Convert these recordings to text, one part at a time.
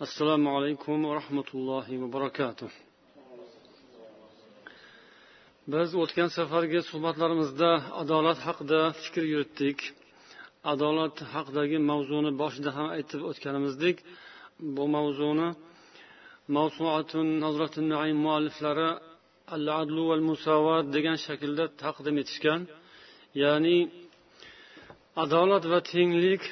assalomu alaykum va rahmatullohi va barakatuh. Biz o'tgan safargi suhbatlarimizda adolat haqida fikr yuritdik. Adolat haqidagi mavzuni boshida ham aytib o'tganimizdek bu mavzuni mavsuatun nazratun naim mualliflari al adlu val musavat degan shaklda taqdim etishgan. Ya'ni adolat va tenglik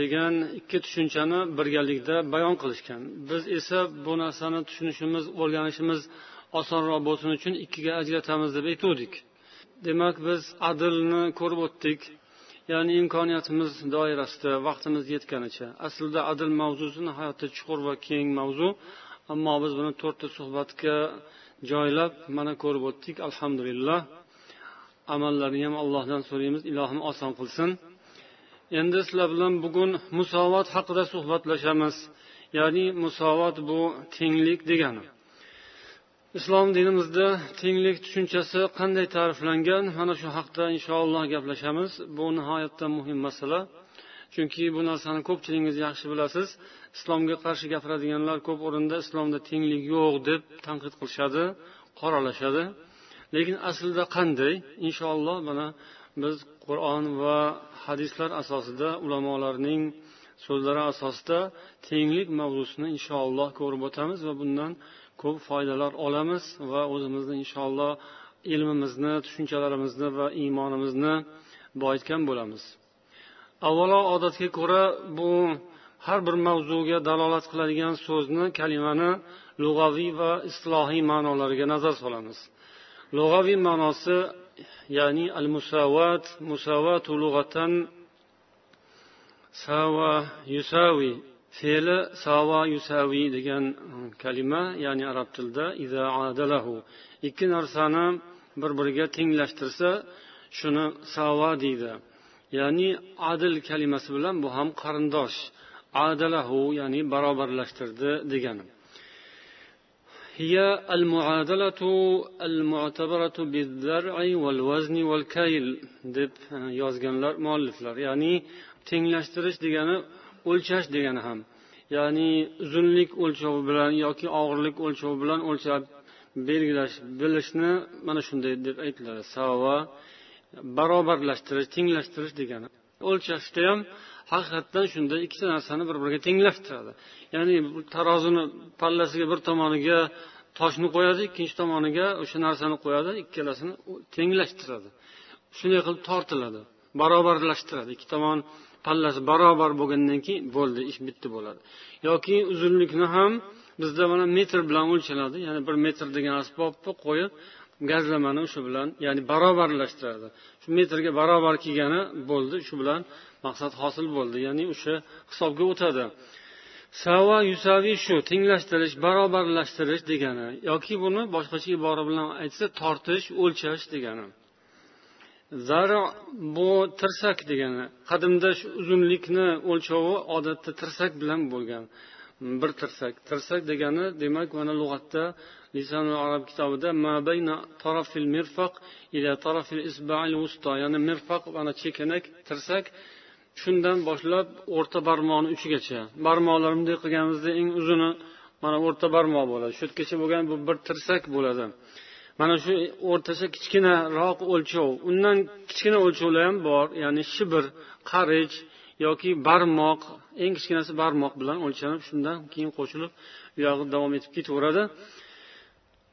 degan ikki tushunchani birgalikda bayon qilishgan. Biz esa bu narsani tushunishimiz o'rganishimiz osonroq bo'lsin uchun ikkiga ajratamiz deb aytuvdik. Demak biz adlni ko'rib o'tdik. Ya'ni imkoniyatimiz doirasida vaqtimiz yetganicha. Aslida adl mavzusi nihoyatda chuqur va keng mavzu. Ammo biz buni to'rtta suhbatga joylab mana ko'rib o'tdik. Alhamdulillah. Amallarni ham allohdan so'raymiz. Ilohim oson qilsin. Endi sizlar bilan bugun musovat haqida suhbatlashamiz. Ya'ni musovat bu tenglik degani. Islom dinimizda tenglik tushunchasi qanday ta'riflangan? Mana shu haqda inshaalloh gaplashamiz. Bu nihoyatda muhim masala. Chunki bu narsani ko'pchiligingiz yaxshi bilasiz. Islomga qarshi gapiradiganlar ko'p o'rinda islomda tenglik yo'q deb tanqid qilishadi qoralashadi. Lekin aslida qanday? Inshaalloh mana biz qur'on va hadislar asosida ulamolarning so'zlari asosida tenglik mavzusini inshaalloh ko'rib o'tamiz va bundan ko'p foydalar olamiz va o'zimizni inshaalloh ilmimizni tushunchalarimizni va iymonimizni boyitgan bo'lamiz. Avvalo odatga ko'ra bu har bir mavzuga dalolat qiladigan so'zni kalimani lug'aviy va islohiy ma'nolariga nazar solamiz. Lug'aviy ma'nosi ya'ni al musavat musavatu lug'atan sava yusavi fe'li sava yusavi degan e, kalima ya'ni arab tilida iza adalahu. Ikki narsani bir biriga tenglashtirsa shuni sava deydi. Ya'ni adil kalimasi bilan bu ham qarindosh. Adalahu ya'ni barobarlashtirdi degani هي المعادلة المعتبرة بالذرع والوزن والكيل deb yozganlar mualliflar ya'ni tenglashtirish degani o'lchash degani ham ya'ni uzunlik o'lchovi bilan yoki og'irlik o'lchovi bilan o'lchab belgilash bilishni mana shunday deb aytiladi sava barobarlashtirish tenglashtirish degani o'lchashda ham haqiqatdan shunday ikkita narsani bir biriga tenglashtiradi ya'ni tarozini pallasiga bir tomoniga toshni qo'yadi ikkinchi tomoniga o'sha narsani qo'yadi ikkalasini tenglashtiradi. Shunday qilib tortiladi barobarlashtiradi. Ikki tomon pallasi barobar bo'lgandan keyin bo'ldi ish bitta bo'ladi. Yoki uzunlikni ham bizda mana metr bilan o'lchanadi ya'ni bir metr degan asbobni qo'yib gazlamani o'sha bilan ya'ni barobarlashtiradi. Shu metrga barobar kelgani bo'ldi shu bilan maqsad hosil bo'ldi. Ya'ni o'sha hisobga o'tadi. Sava yusaviy shu tenglashtirish barobarlashtirish degani yoki buni boshqacha ibora bilan aytsa tortish o'lchash degani. Zara bu tirsak degani qadimda shu uzunlikni o'lchovi odatda tirsak bilan bo'lgan. Bir tirsak. Tirsak degani demak mana lug'atda lisan arab kitobida ya'ni mirfaq mana chekinak tirsak shundan boshlab o'rta barmoqni uchigacha. Barmoqlar bunday qilganimizda eng uzuni mana o'rta barmoq bo'ladi. Shu yergacha bo'lgan bu bir tirsak bo'ladi. Mana shu o'rtacha kichkinaroq o'lchov. Undan kichkina o'lchovlar ham bor ya'ni shibir qarich yoki barmoq eng kichkinasi barmoq bilan o'lchanib shundan keyin qo'shilib buyog'i davom etib ketaveradi.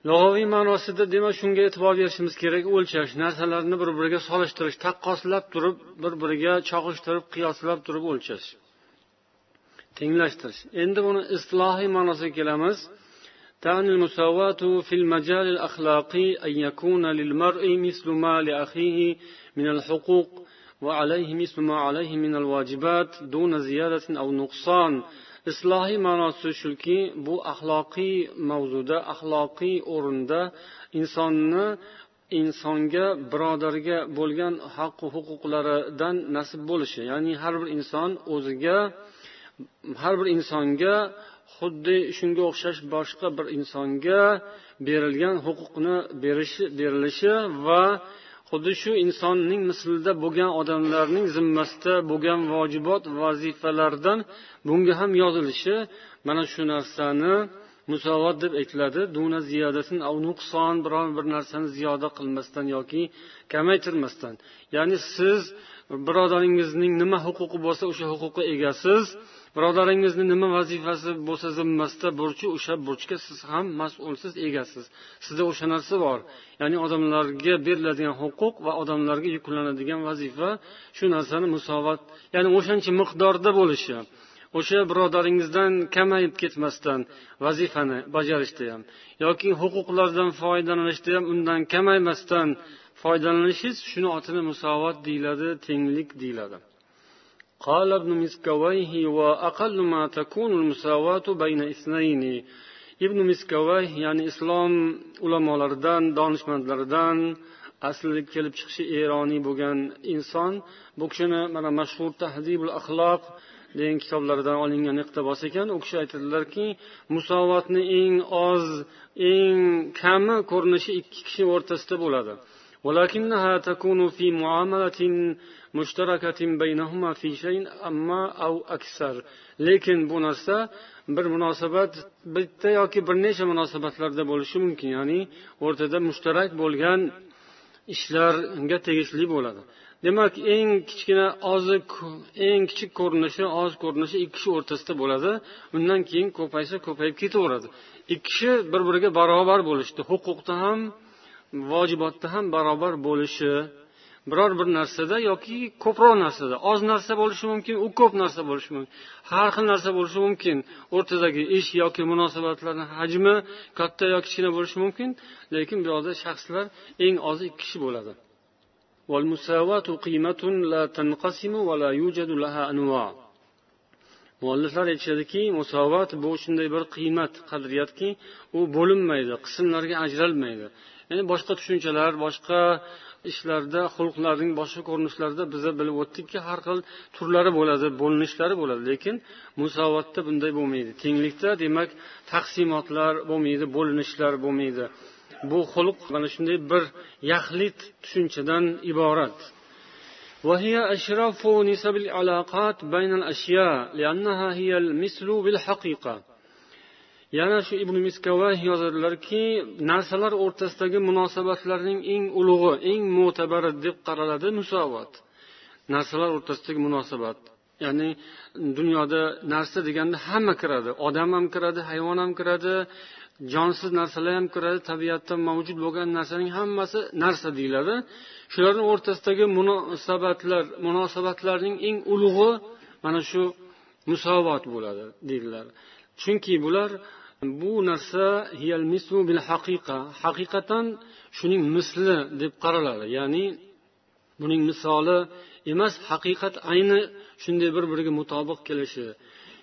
lug'aviy ma'nosida demak shunga e'tibor berishimiz kerak o'lchash narsalarni bir biriga solishtirish taqqoslab turib bir biriga chog'ishtirib qiyoslab turib o'lchash tenglashtirish endi buni islohiy ma'nosiga kelamiz تعني المساواة في المجال الأخلاقي أن يكون للمرء مثل ما لأخيه من الحقوق وعليه مثل ما عليه من الواجبات دون زيادة أو نقصان islohiy ma'nosi shuki bu axloqiy mavzuda axloqiy o'rinda insonni insonga birodarga bo'lgan haqqu huquqlaridan nasib bo'lishi ya'ni har bir inson o'ziga har bir insonga xuddi shunga o'xshash boshqa bir insonga berilgan huquqni berishi berilishi va xuddi shu insonning mislida bo'lgan odamlarning zimmasida bo'lgan vojibot vazifalardan bunga ham yozilishi mana shu narsani musovat deb aytiladi. Duna ziyadatin nuqson biron bir narsani ziyoda qilmasdan yoki kamaytirmasdan. Ya'ni siz birodaringizning nima huquqi bo'lsa o'sha huquqqa egasiz. Birodaringizni nima vazifasi bo'lsa zimmasida burchi o'sha burchga siz ham mas'ulsiz egasiz. Sizda o'sha narsa bor. Ya'ni odamlarga beriladigan huquq va odamlarga yuklanadigan vazifa shu narsani musovat ya'ni o'shancha miqdorda bo'lishi. O'sha birodaringizdan kamayib ketmasdan vazifani bajarishda ham yoki huquqlardan foydalanishda ham undan kamaymasdan foydalanishingiz shuni otini musovat deyiladi tenglik deyiladi. قال ابن مسكويه وأقل ما تكون المساواة بين اثنين ibn miskavay ya'ni islom ulamolaridan donishmandlaridan asli kelib chiqishi eroniy bo'lgan inson bu kishini mana mashhur tahdibul axloq degan kitoblaridan olingan iqtibos ekan u kishi aytadilarki musovatni eng oz eng kami ko'rinishi ikki kishi o'rtasida bo'ladi ولكنها تكون في معاملة مشتركة بينهما في شيء أما أو أكثر lekin bu narsa bir munosabat bitta yoki bir necha munosabatlarda bo'lishi mumkin ya'ni o'rtada mushtarak bo'lgan ishlarga tegishli bo'ladi demak eng kichkina ozi eng kichik ko'rinishi oz ko'rinishi ikki kishi o'rtasida bo'ladi undan keyin ko'paysa ko'payib ketaveradi ikki kishi bir biriga barobar bo'lishdi huquqda ham vojibotda ham barobar bo'lishi biror bir narsada yoki ko'proq narsada oz narsa bo'lishi mumkin u ko'p narsa bo'lishi mumkin har xil narsa bo'lishi mumkin o'rtadagi ish yoki munosabatlarni hajmi katta yo kichkina bo'lishi mumkin lekin bu yoqda shaxslar eng ozi ikki kishi bo'ladi. Mualliflar aytishadiki musovat bu shunday bir qiymat qadriyatki u bo'linmaydi qismlarga ajralmaydi. ya'ni boshqa tushunchalar boshqa ishlarda xulqlarning boshqa ko'rinishlarida biza bilib o'tdikki har xil turlari bo'ladi bo'linishlari bo'ladi lekin musovatda bunday bo'lmaydi tenglikda demak taqsimotlar bo'lmaydi bo'linishlar bo'lmaydi bu xulq mana shunday bir yaxlit tushunchadan iborat وهي أشرف نسب العلاقات بين الأشياء لأنها هي المثل بالحقيقة Yana shu ibn miskavay yozadilarki narsalar o'rtasidagi munosabatlarning eng ulug'i eng mo'tabari deb qaraladi musovat narsalar o'rtasidagi munosabat ya'ni dunyoda narsa deganda hamma kiradi. Odam ham kiradi hayvon ham kiradi jonsiz narsalar ham kiradi tabiatda mavjud bo'lgan narsaning hammasi narsa deyiladi. Shularni o'rtasidagi munosabatlar munosabatlarning eng ulug'i mana shu musovat bo'ladi deydilar. Chunki bular bu narsa haqiqatan shuning misli deb qaraladi. Ya'ni buning misoli emas haqiqat ayni shunday bir biriga mutobiq kelishi.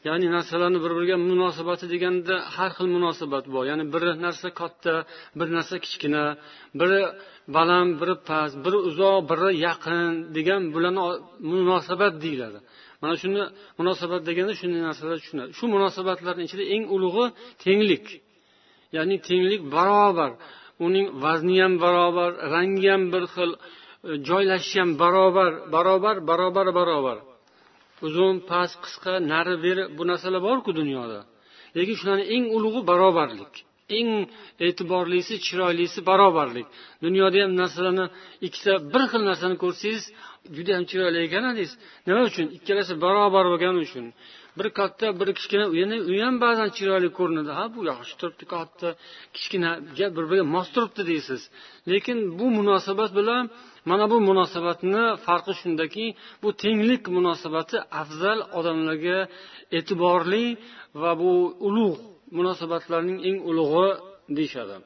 Ya'ni narsalarni bir biriga munosabati deganda har xil munosabat bor. Ya'ni bir narsa katta bir narsa kichkina biri baland biri past biri uzoq biri yaqin degan bularni munosabat deyiladi. Mana shuni munosabat deganda shunday narsalar tushunadi. Shu munosabatlarni ichida eng ulug'i tenglik. Ya'ni tenglik barobar. Uning vazni ham barobar rangi ham bir xil e, joylashishi ham barobar. Barobar barobar barobar. Uzun past qisqa nari beri bu narsalar borku dunyoda. Lekin shularni eng ulug'i barobarlik. Eng e'tiborlisi chiroylisi barobarlik. Dunyoda ham narsalarni ikkita bir xil narsani ko'rsangiz judayam chiroyli ekan deysiz nima uchun? Ikkalasi barobar bo'lgani uchun. Bir katta bir kichkina yana u ham ba'zan chiroyli ko'rinadi. Ha bu yaxshi turibdi katta kichkinaga bir biriga mos turibdi deysiz. Lekin bu munosabat bilan mana bu munosabatni farqi shundaki bu tenglik munosabati afzal odamlarga e'tiborli va bu ulug' munosabatlarning eng ulug'i deyishadi.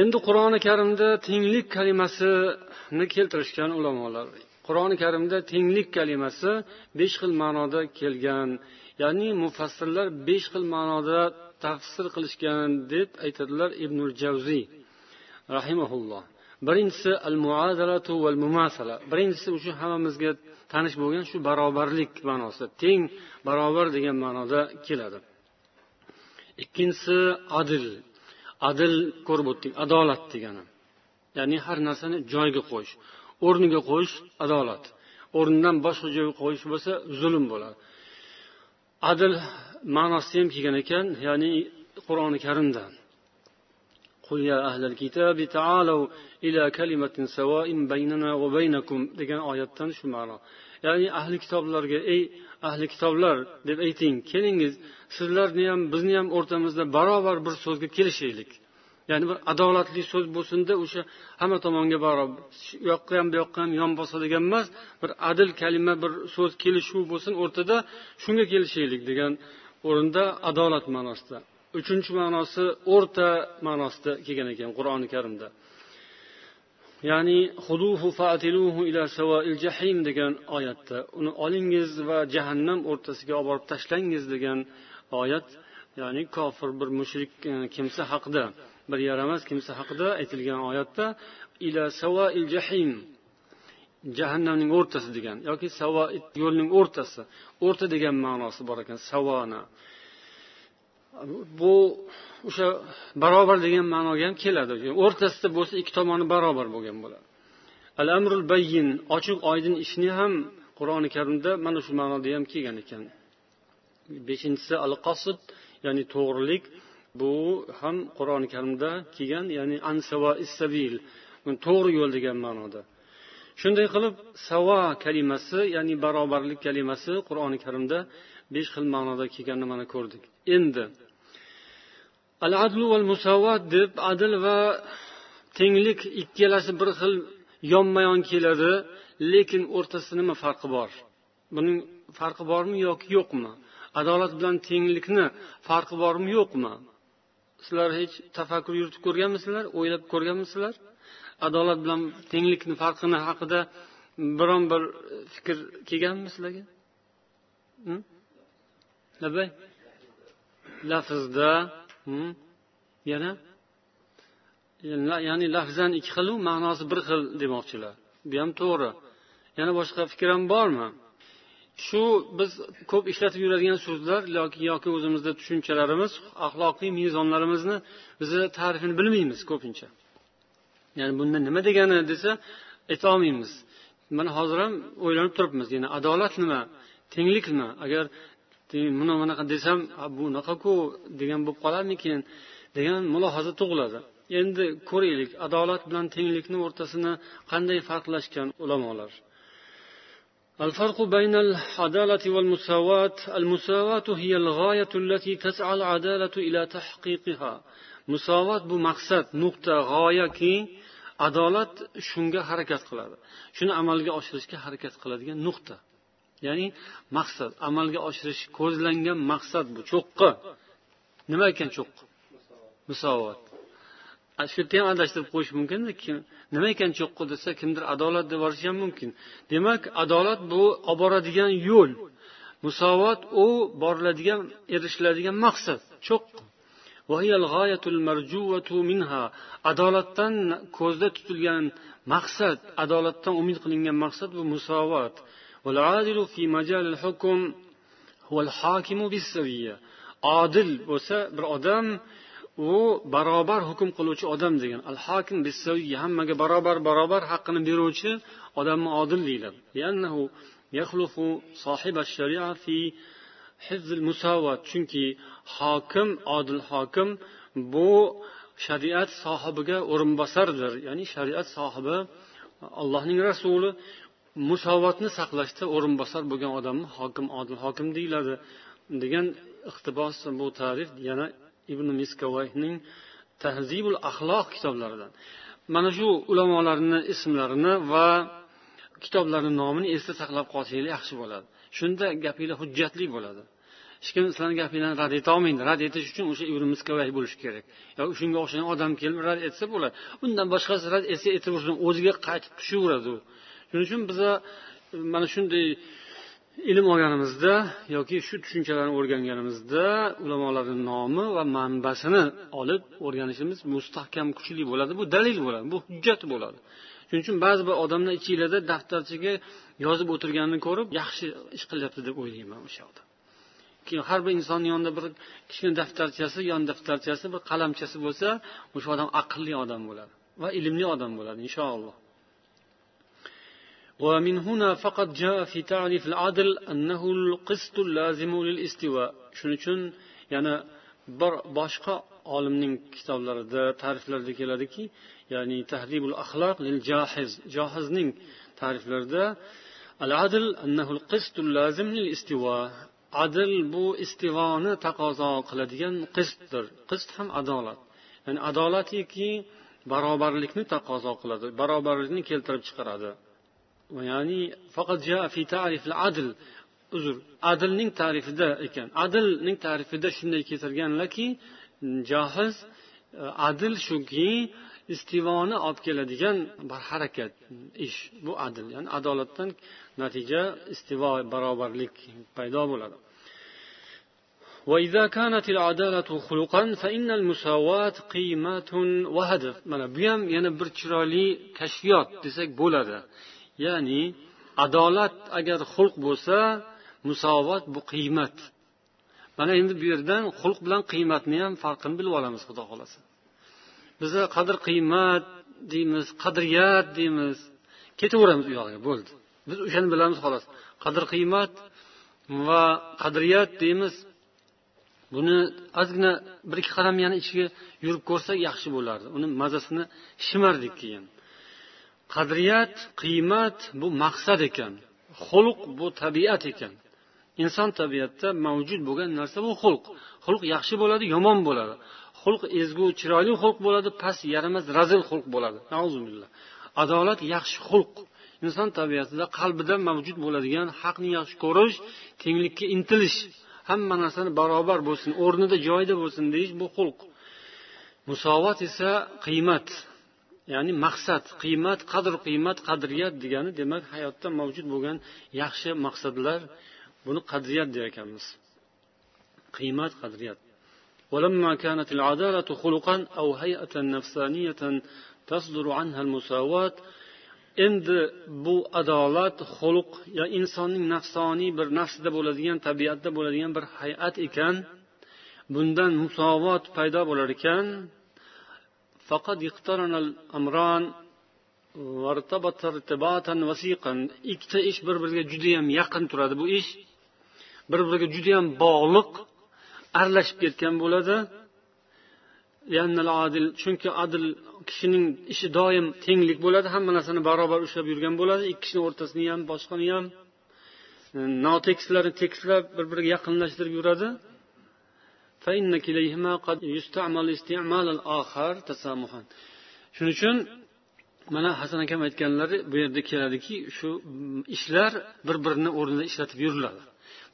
Endi qur'oni karimda tenglik kalimasini keltirishgan ulamolar qur'oni karimda tenglik kalimasi besh xil ma'noda kelgan ya'ni mufassirlar besh xil ma'noda tafsir qilishgan deb aytadilar ibnul javziy rahimaulloh birinchisi al muadalatu val mumasala birinchisi shu hammamizga tanish bo'lgan shu barobarlik ma'nosida teng barobar degan ma'noda keladi. ikkinchisi adil adil ko'rib o'tdik adolat degani ya'ni har narsani joyiga qo'yish o'rniga qo'yish adolat o'rnidan boshqa joyga qo'yish bo'lsa zulm bo'ladi adil ma'nosida ham kelgan ekan ya'ni qur'oni karimda قل يا أهل الكتاب تعالوا إلى كلمة سواء بيننا وبينكم degan oyatdan shu ma'no ya'ni ahli kitoblarga ey ahli kitoblar deb ayting kelingiz sizlarni ham bizni ham o'rtamizda barobar bir so'zga kelishaylik. Ya'ni bir adolatli so'z bo'lsinda o'sha hamma tomonga barobar u yoqqa ham bu yoqqa ham yon bosadigan emas bir adil kalima bir so'z kelishuv bo'lsin o'rtada shunga kelishaylik degan o'rinda adolat ma'nosida. Uchinchi ma'nosi o'rta ma'nosida kelgan ekan qur'oni karimda. Ya'ni huduhu fatiluhu ila savoil jahim degan oyatda. Uni olingiz va jahannam o'rtasiga olib borib tashlangiz degan oyat ya'ni kofir bir mushrik e, kimsa haqida bir yaramas kimsa haqida aytilgan oyatda ila savoil jahim jahannamning o'rtasi degan yoki savo yo'lning o'rtasi. O'rta degan ma'nosi bor ekan savona. Bu o'sha barobar degan ma'noga ham keladi. O'rtasida bo'lsa ikki tomoni barobar bo'lgan bo'ladi. Al amrul bayyin ochiq oydin ishni ham qur'oni karimda mana shu ma'noda ham kelgan ekan. Beshinchisi al qosid ya'ni to'g'rilik bu ham qur'oni karimda kelgan ya'ni ansava issabil to'g'ri yo'l degan ma'noda. Shunday qilib savo kalimasi ya'ni barobarlik kalimasi qur'oni karimda besh xil ma'noda kelganini mana ko'rdik. Endi al adlu val musavat deb adil va tenglik ikkalasi bir xil yonma yon keladi lekin o'rtasida nima farqi bor? Buning farqi bormi yoki yo'qmi? Adolat bilan tenglikni farqi bormi yo'qmi? Sizlar hech tafakkur yuritib ko'rganmisizlar o'ylab ko'rganmisizlar? Adolat bilan tenglikni farqini haqida biron bir fikr kelganmi sizlarga? Lafzda yana ya'ni lafzan ikki xilu ma'nosi bir xil demoqchilar. Bu ham to'g'ri. Yana boshqa fikr ham bormi? Shu biz ko'p ishlatib yuradigan so'zlar yoki yoki o'zimizda tushunchalarimiz axloqiy mezonlarimizni bizni ta'rifini bilmaymiz ko'pincha. Ya'ni bunda nima degani desa aytolmaymiz mana hozir ham o'ylanib turibmiz. Yana adolat nima? Tenglik nima agar buni bunaqa desam bunaqaku degan bo'lib qolarmikin degan mulohaza tug'iladi endi ko'raylik adolat bilan tenglikni o'rtasini qanday farqlashgan ulamolar الفرق بين العدالة والمساواة المساواة هي الغاية التي تسعى العدالة إلى تحقيقها مساواة bu maqsad nuqta g'oyaki adolat shunga harakat qiladi shuni amalga oshirishga harakat qiladigan nuqta Ya'ni maqsad amalga oshirish ko'zlangan maqsad bu. Cho'qqi nima ekan cho'qqi musovat shu yerda ham adashtirib qo'yish mumkinda nima ekan cho'qqi desa kimdir adolat deb yuborishi ham mumkin. Demak adolat bu olib boradigan yo'l. Musovat u boriladigan erishiladigan maqsad cho'qqi adolatdan ko'zda tutilgan maqsad adolatdan umid qilingan maqsad bu musovat والعادل في مجال الحكم هو الحاكم odil bo'lsa bir odam u barobar hukm qiluvchi odam degan al hokim hammaga barobar barobar haqqini beruvchi odamni odil deyiladi chunki hokim odil hokim bu shariat sohibiga o'rinbosardir ya'ni shariat sohibi allohning rasuli musovatni saqlashda o'rinbosar bo'lgan odamni hokim odil hokim deyiladi degan iqtibos bu tarif yana ibn miskavayning tahzibul axloq kitoblaridan. Mana shu ulamolarni ismlarini va kitoblarni nomini esda saqlab qolsanglar yaxshi bo'ladi. Shunda gapinglar hujjatli bo'ladi. Hech kim sizlarni gapinglarni rad etolmaydi rad etish uchun o'sha ibn miskavay bo'lishi kerak. Yoki shunga o'xshagan odam kelib rad etsa bo'ladi. Undan boshqasi rad etsa etaversin o'ziga qaytib tushaveradi. u shuning uchun biza e, mana shunday ilm olganimizda yoki shu tushunchalarni o'rganganimizda ulamolarni nomi va manbasini olib o'rganishimiz mustahkam kuchli bo'ladi. Bu dalil bo'ladi bu hujjat bo'ladi. Shuning uchun ba'zi bir odamlar ichinglarda daftarchaga yozib o'tirganini ko'rib yaxshi ish qilyapti deb o'ylayman o'sha odam keyin har bir insonni yonida bir kichkina daftarchasi yon daftarchasi bir qalamchasi bo'lsa o'sha odam aqlli odam bo'ladi va ilmli odam bo'ladi inshaalloh. ومن هنا فقط جاء في تعريف العدل أنه القسط اللازم للاستواء shuning uchun yana bir boshqa olimning kitoblarida ta'riflarida keladiki ya'ni tahribul axloq lil jahiz johizning ta'riflarida al adl annahu al qistul lazim lil istiwa adl bu istivoni taqozo qiladigan qistdir qist ham adolat ya'ni adolatiki barobarlikni taqozo qiladi barobarlikni keltirib chiqaradi ya'ni faqat fi ta'rif adl uzr adlning ta'rifida ekan adlning ta'rifida shunday keltirganlarki johiz adl shuki istivoni olib keladigan bir harakat ish bu adl ya'ni adolatdan natija istivo barobarlik paydo bo'ladi وإذا كانت العدالة خلقا فإن المساواة قيمة وهدف mana bu ham yana bir chiroyli kashfiyot desak bo'ladi Ya'ni adolat agar xulq bo'lsa musovat bu qiymat. Mana endi bu yerdan xulq bilan qiymatni ham farqini bilib olamiz xudo xohlasa. Biza qadr qiymat deymiz qadriyat deymiz. Ketaveramiz u yog'iga bo'ldi. Biz o'shani bilamiz xolos. Qadr qiymat va qadriyat deymiz. Buni ozgina bir ikki qadam yana ichiga yurib ko'rsak yaxshi bo'lardi. Uni mazasini shimardik keyin. Qadriyat qiymat bu maqsad ekan. Xulq bu tabiat ekan. Inson tabiatda mavjud bo'lgan narsa bu xulq. Xulq yaxshi bo'ladi yomon bo'ladi. Xulq ezgu chiroyli xulq bo'ladi past yaramas razil xulq bo'ladi. Adolat yaxshi xulq. Inson tabiatida qalbida mavjud bo'ladigan haqni yaxshi ko'rish tenglikka intilish hamma narsani barobar bo'lsin o'rnida joyida bo'lsin deyish bu xulq. Musovat esa qiymat. ya'ni maqsad qiymat qadr qiymat qadriyat degani demak hayotda mavjud bo'lgan yaxshi maqsadlar buni qadriyat der ekanmiz qiymat qadriyat ولما كانت العدالة خلقا أو هيئة نفسانية تصدر عنها المساواة endi bu adolat xulq yo insonning nafsoniy bir nafsida bo'ladigan tabiatda bo'ladigan bir hay'at ekan bundan musovot paydo bo'lar ekan فقد اقترن الأمران وارتبط ارتباطا وثيقا ikkita ish bir biriga judayam yaqin turadi bu ish bir biriga judayam bog'liq aralashib ketgan bo'ladi chunki adil kishining ishi doim tenglik bo'ladi hamma narsani barobar ushlab yurgan bo'ladi ikki kishini o'rtasini ham boshqani ham notekislarni tekislab bir biriga yaqinlashtirib yuradi shuning uchun mana hasan akam aytganlari bu yerda keladiki shu ishlar bir birini o'rnida ishlatib yuriladi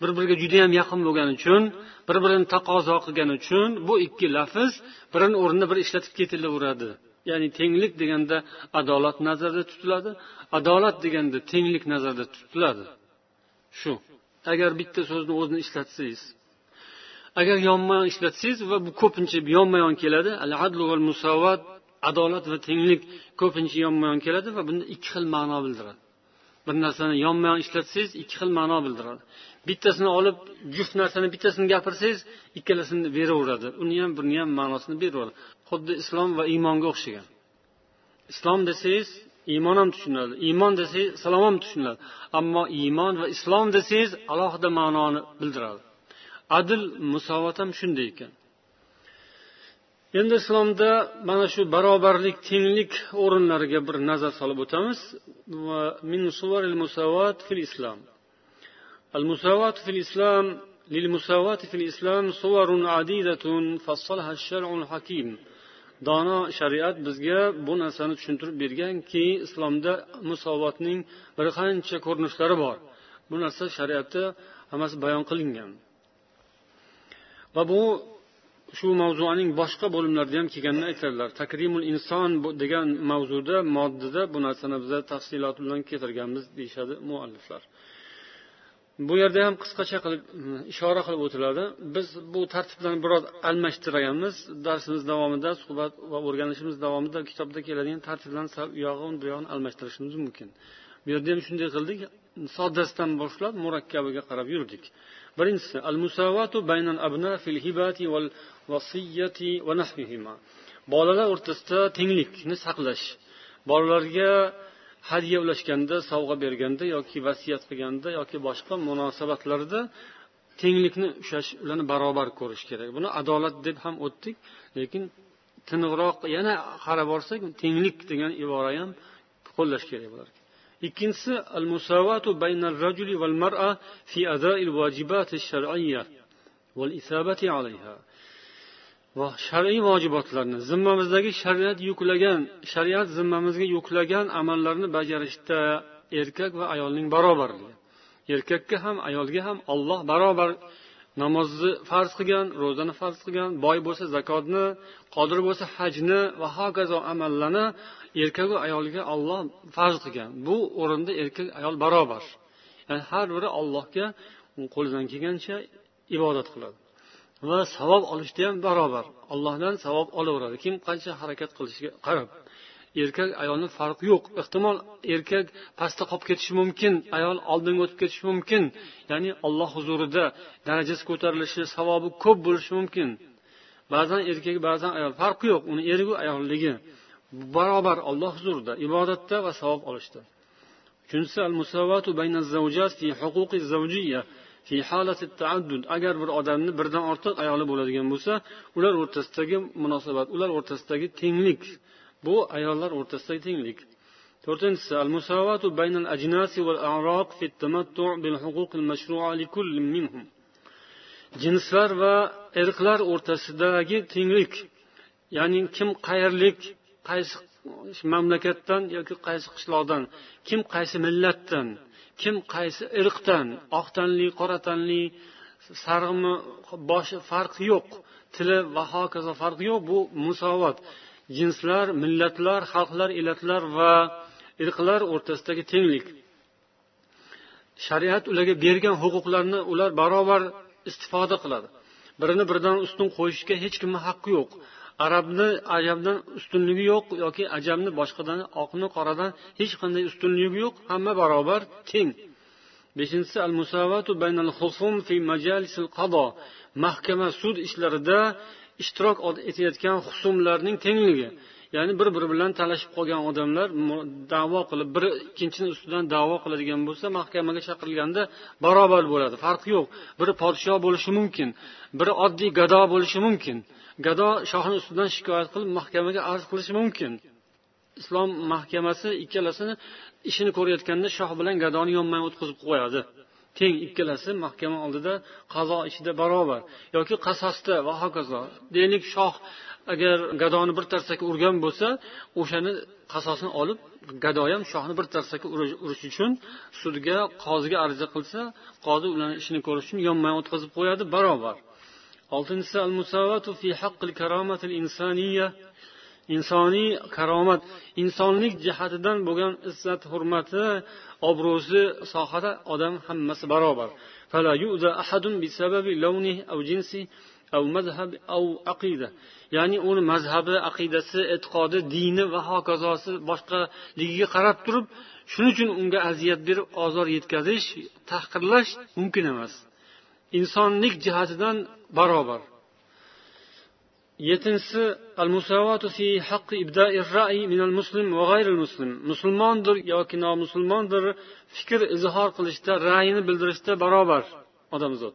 bir biriga judayam yaqin bo'lgani uchun bir birini taqozo qilgani uchun bu ikki lafz birini o'rnida bir ishlatib ketilaveradi. Ya'ni tenglik deganda adolat nazarda tutiladi adolat deganda tenglik nazarda tutiladi. Shu. Agar bitta so'zni o'zini ishlatsangiz agar yonma yon ishlatsangiz va bu ko'pincha yonma yon keladi al adlu val musovat adolat va tenglik ko'pincha yonma yon keladi va bunda ikki xil ma'no bildiradi. Bir narsani yonma yon ishlatsangiz ikki xil ma'no bildiradi. Bittasini olib juft narsani bittasini gapirsangiz ikkalasini beraveradi. Uni ham buni ham ma'nosini beraveradi. Xuddi islom va iymonga o'xshagan. Islom desangiz iymon ham tushuniladi iymon desangiz islom ham tushuniladi ammo iymon va islom desangiz alohida ma'noni bildiradi. adl musovat ham shunday ekan endi islomda mana shu barobarlik tenglik o'rinlariga bir nazar solib o'tamiz min musawat fil islom al musawat fil islom للمساواة في الإسلام صور عديدة فصلها الشرع الحكيم dono shariat bizga bu narsani tushuntirib berganki islomda musovatning bir qancha ko'rinishlari bor bu narsa shariatda hammasi bayon qilingan Va bu shu mavzuning boshqa bo'limlarida ham kelganini aytadilar. Takrimul inson degan mavzuda moddada bu narsani biza tafsilot bilan keltirganmiz deyishadi mualliflar. Bu yerda ham qisqacha qilib hmm, ishora qilib o'tiladi. Biz bu tartiblarni biroz almashtirganmiz. Darsimiz davomida suhbat va o'rganishimiz davomida kitobda keladigan tartiblarni sal u yog'i bu yog'ini almashtirishimiz mumkin. Bu yerda ham shunday qildik. Soddasidan boshlab murakkabiga qarab yurdik. Birinchisi al musavatu baynal abna fil hibati val vasiyati va nahvihima bolalar o'rtasida tenglikni saqlash. Bolalarga hadya ulashganda sovg'a berganda yoki vasiyat qilganda yoki boshqa munosabatlarda tenglikni ushlash ularni barobar ko'rish kerak. Buni adolat deb ham o'tdik lekin tiniqroq yana qarab borsak tenglik degan ibora ham qo'llash kerak bularga. Ikkinchisi al musavatu baynal rajuli val mar'a fi ada'il vojibati shar'iyya val isabati alayha. Va shar'iy vojibotlarni zimmamizdagi shariat yuklagan shariat zimmamizga yuklagan amallarni bajarishda erkak va ayolning barobarligi. Erkakka ham ayolga ham olloh barobar namozni farz qilgan ro'zani farz qilgan boy bo'lsa zakotni qodir bo'lsa hajni va hokazo amallarni erkaku ayolga olloh farz qilgan. Bu o'rinda erkak ayol barobar. Ya'ni har biri allohga qo'lidan kelgancha ibodat qiladi. Va savob olishda ham barobar. Allohdan savob olaveradi. Kim qancha harakat qilishiga qarab. Erkak ayolni farqi yo'q. Ehtimol erkak pastda qolib ketishi mumkin ayol oldinga o'tib ketishi mumkin. Ya'ni alloh huzurida darajasi ko'tarilishi savobi ko'p bo'lishi mumkin. Ba'zan erkak ba'zan ayol farqi yo'q. Uni erigu ayolligi. Barobar olloh huzurida ibodatda va savob olishda uchinchisi agar bir odamni birdan ortiq ayoli bo'ladigan bo'lsa ular o'rtasidagi munosabat ular o'rtasidagi tenglik. Bu ayollar o'rtasidagi tenglik. To'rtinchisi al musavatu baynal ajnasi val a'roq fi tamattu bil huquq al mashru'a li kulli minhum. Jinslar va irqlar o'rtasidagi tenglik ya'ni kim qayerlik qaysi mamlakatdan yoki qaysi qishloqdan kim qaysi millatdan kim qaysi irqdan oq tanli qora tanli sarg'imi boshi farqi yo'q tili va hokazo farqi yo'q bu musovat. Jinslar millatlar xalqlar elatlar va irqlar o'rtasidagi tenglik. Shariat ularga bergan huquqlarni ular barobar istifoda qiladi. Birini biridan ustun qo'yishga hech kimni haqqi yo'q. Arabni ajamdan ustunligi yo'q yoki ajamni boshqadan oqni qoradan hech qanday ustunligi yo'q hamma barobar teng. Beshinchisi al musavatu baynal husum fi majalisil qado. Mahkama sud ishlarida ishtirok etayotgan husumlarning tengligi. Ya'ni bir biri bilan talashib qolgan odamlar davo qilib biri ikkinchini ustidan davo qiladigan bo'lsa mahkamaga chaqirilganda barobar bo'ladi farqi yo'q. Biri podshoh bo'lishi mumkin biri oddiy gado bo'lishi mumkin. Gado shohni ustidan shikoyat qilib mahkamaga arz qilishi mumkin. Islom mahkamasi ikkalasini ishini ko'rayotganda shoh bilan gadoni yonma o'tkazib qo'yadi. Teng ikkalasi mahkama oldida qazo ishida barobar yoki qasosda va hokazo. Deylik shoh agar gadoni bir tarsaki urgan bo'lsa o'shani qasosini olib gado ham shohni bir tarsaki urish uchun sudga qoziga ariza qilsa qozi ularni ishini ko'rish uchun yonma o'tkazib qo'yadi barobar. Oltinchisi al musavatu fi haqqil karomatil insoniyya insoniy karomat insonlik jihatidan bo'lgan izzat hurmati obro'si sohada odam hammasi barobar. Aqida ya'ni uni mazhabi aqidasi e'tiqodi dini va hokazosi boshqaligiga qarab turib shuning uchun unga aziyat berib ozor yetkazish tahqirlash mumkin emas insonlik jihatidan barobar yettinchisi al musavatu fi haqqi ibda'i ra'i min muslim va g'ayril muslim musulmondir yoki nomusulmondir fikr izhor qilishda ra'yini bildirishda barobar odamzod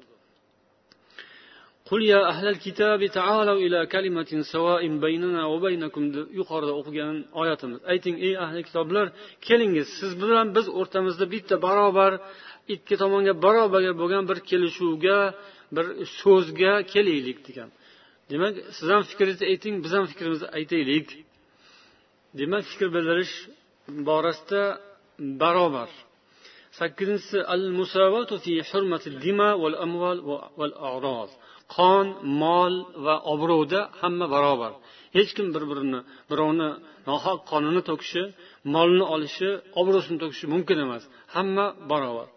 قل يا أهل الكتاب تعالوا إلى كلمة سواء بيننا وبينكم yuqorida o'qigan oyatimiz ayting ey ahli kitoblar kelingiz siz bilan biz o'rtamizda bitta barobar ikki tomonga barobar bo'lgan bir kelishuvga bir so'zga kelaylik degan demak siz ham fikringizni ayting biz ham fikrimizni aytaylik demak fikr bildirish borasida barobar sakkizinchisi al musavatu fi hurmati dima val amval val a'roz qon mol va obro'da hamma barobar. Hech kim bir birini birovni nohaq qonini to'kishi molni olishi obro'sini to'kishi mumkin emas. Hamma barobar.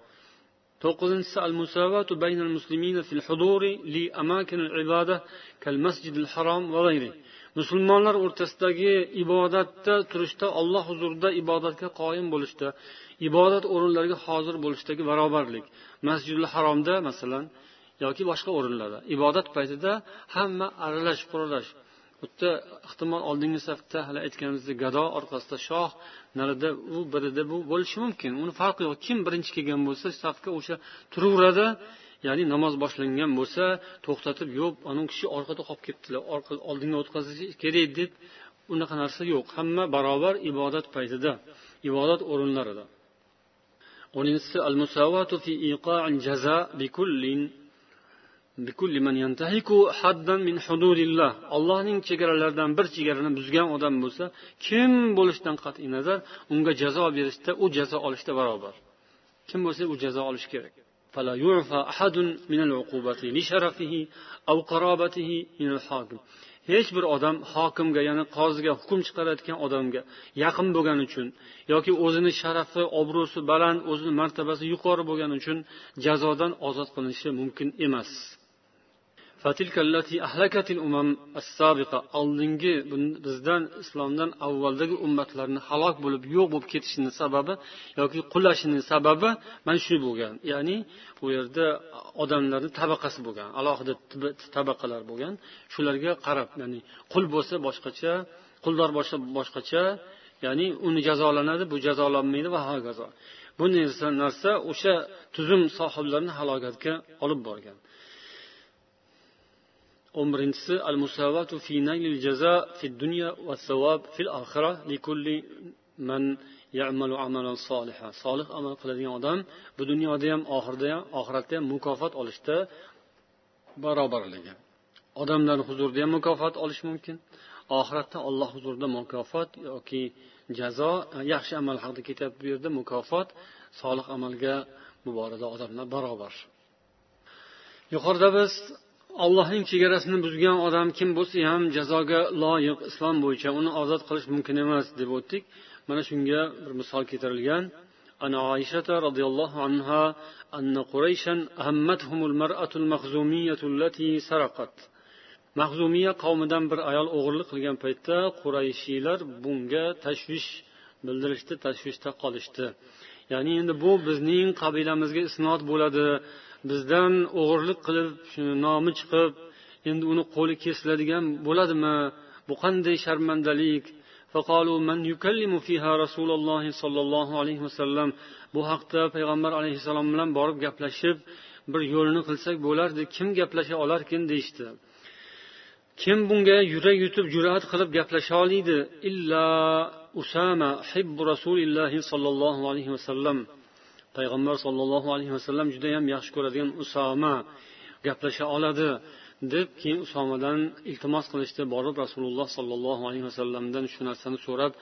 To'qqizinchisi al musavatu baynal muslimina fil huduri li amakin ibada kal masjidil harom va g'ayri. Musulmonlar o'rtasidagi ibodatda turishda olloh huzurida ibodatga qoyim bo'lishda ibodat o'rinlariga hozir bo'lishdagi barobarlik. Masjidul haromda masalan yoki boshqa o'rinlarda. Ibodat paytida hamma aralash quralash bu ehtimol oldingi safda hali aytganimizdek gado orqasida shoh narida u birida bu bo'lishi mumkin. Uni farqi yo'q. Kim birinchi kelgan bo'lsa safga o'sha turaveradi. Ya'ni namoz boshlangan bo'lsa to'xtatib yo'q anavi kishi orqada qolib ketdilar. Oldinga o'tkazish kerak deb unaqa narsa yo'q. Hamma barobar ibodat paytida ibodat o'rinlarida. O'ninchisi al musavatu fi iqa'il jaza bikullin allohning chegaralaridan bir chegarani buzgan odam bo'lsa kim bo'lishidan qat'iy nazar unga jazo berishda u jazo olishda barobar. Kim bo'lsa u jazo olishi kerak. Hech bir odam hokimga ya'ni qoziga hukm chiqarayotgan odamga yaqin bo'lgani uchun yoki o'zini sharafi obro'si baland o'zini martabasi yuqori bo'lgani uchun jazodan ozod qilinishi mumkin emas. Oldingi bizdan islomdan avvaldagi ummatlarni halok bo'lib yo'q bo'lib ketishini sababi yoki qulashini sababi mana shu bo'lgan. Ya'ni bu yerda odamlarni tabaqasi bo'lgan alohida tabaqalar bo'lgan. Shularga qarab ya'ni qul bo'lsa boshqacha quldor bo'lsa boshqacha ya'ni uni jazolanadi bu jazolanmaydi va hokazo. Bu narsa o'sha tuzum sohiblarini halokatga olib borgan. O'n birinchisi al musavatu fi naylil jaza fi dunya va savob fil oxira likulli man ya'malu amalan soliha solih amal qiladigan odam bu dunyoda ham oxirida ham oxiratda ham mukofot olishda barobarligi. Odamlar huzurida ham mukofot olish mumkin. Oxiratda olloh huzurida mukofot yoki jazo yaxshi amal haqida ketyapti bu yerda mukofot solih amalga bu borada odamlar barobar. Yuqorida biz allohning chegarasini buzgan odam kim bo'lsa ham jazoga loyiq islom bo'yicha uni ozod qilish mumkin emas deb o'tdik mana shunga bir misol keltirilgan عن عائشة رضي الله عنها أن قريشا أهمتهم المرأة المخزومية التي سرقت mahzumiya qavmidan bir ayol o'g'irlik qilgan paytda qurayshiylar bunga tashvish bildirishdi tashvishda qolishdi ya'ni endi bu bizning qabilamizga isnot bo'ladi Bizdan o'g'irlik qilib nomi chiqib endi uni qo'li kesiladigan bo'ladimi? Bu qanday sharmandalik? Bu haqda payg'ambar alayhissalom bilan borib gaplashib bir yo'lini qilsak bo'lardi. Kim gaplasha olarkin deyishdi. Kim bunga yurak yutib jur'at qilib gaplasha oladi illa usama hibbu rasulillahi sollallohu alayhi vasallam payg'ambar sollallohu alayhi vasallam judayam yaxshi ko'radigan usoma gaplasha oladi deb keyin usomadan iltimos qilishdi borib rasululloh sollallohu alayhi vasallamdan shu narsani so'rab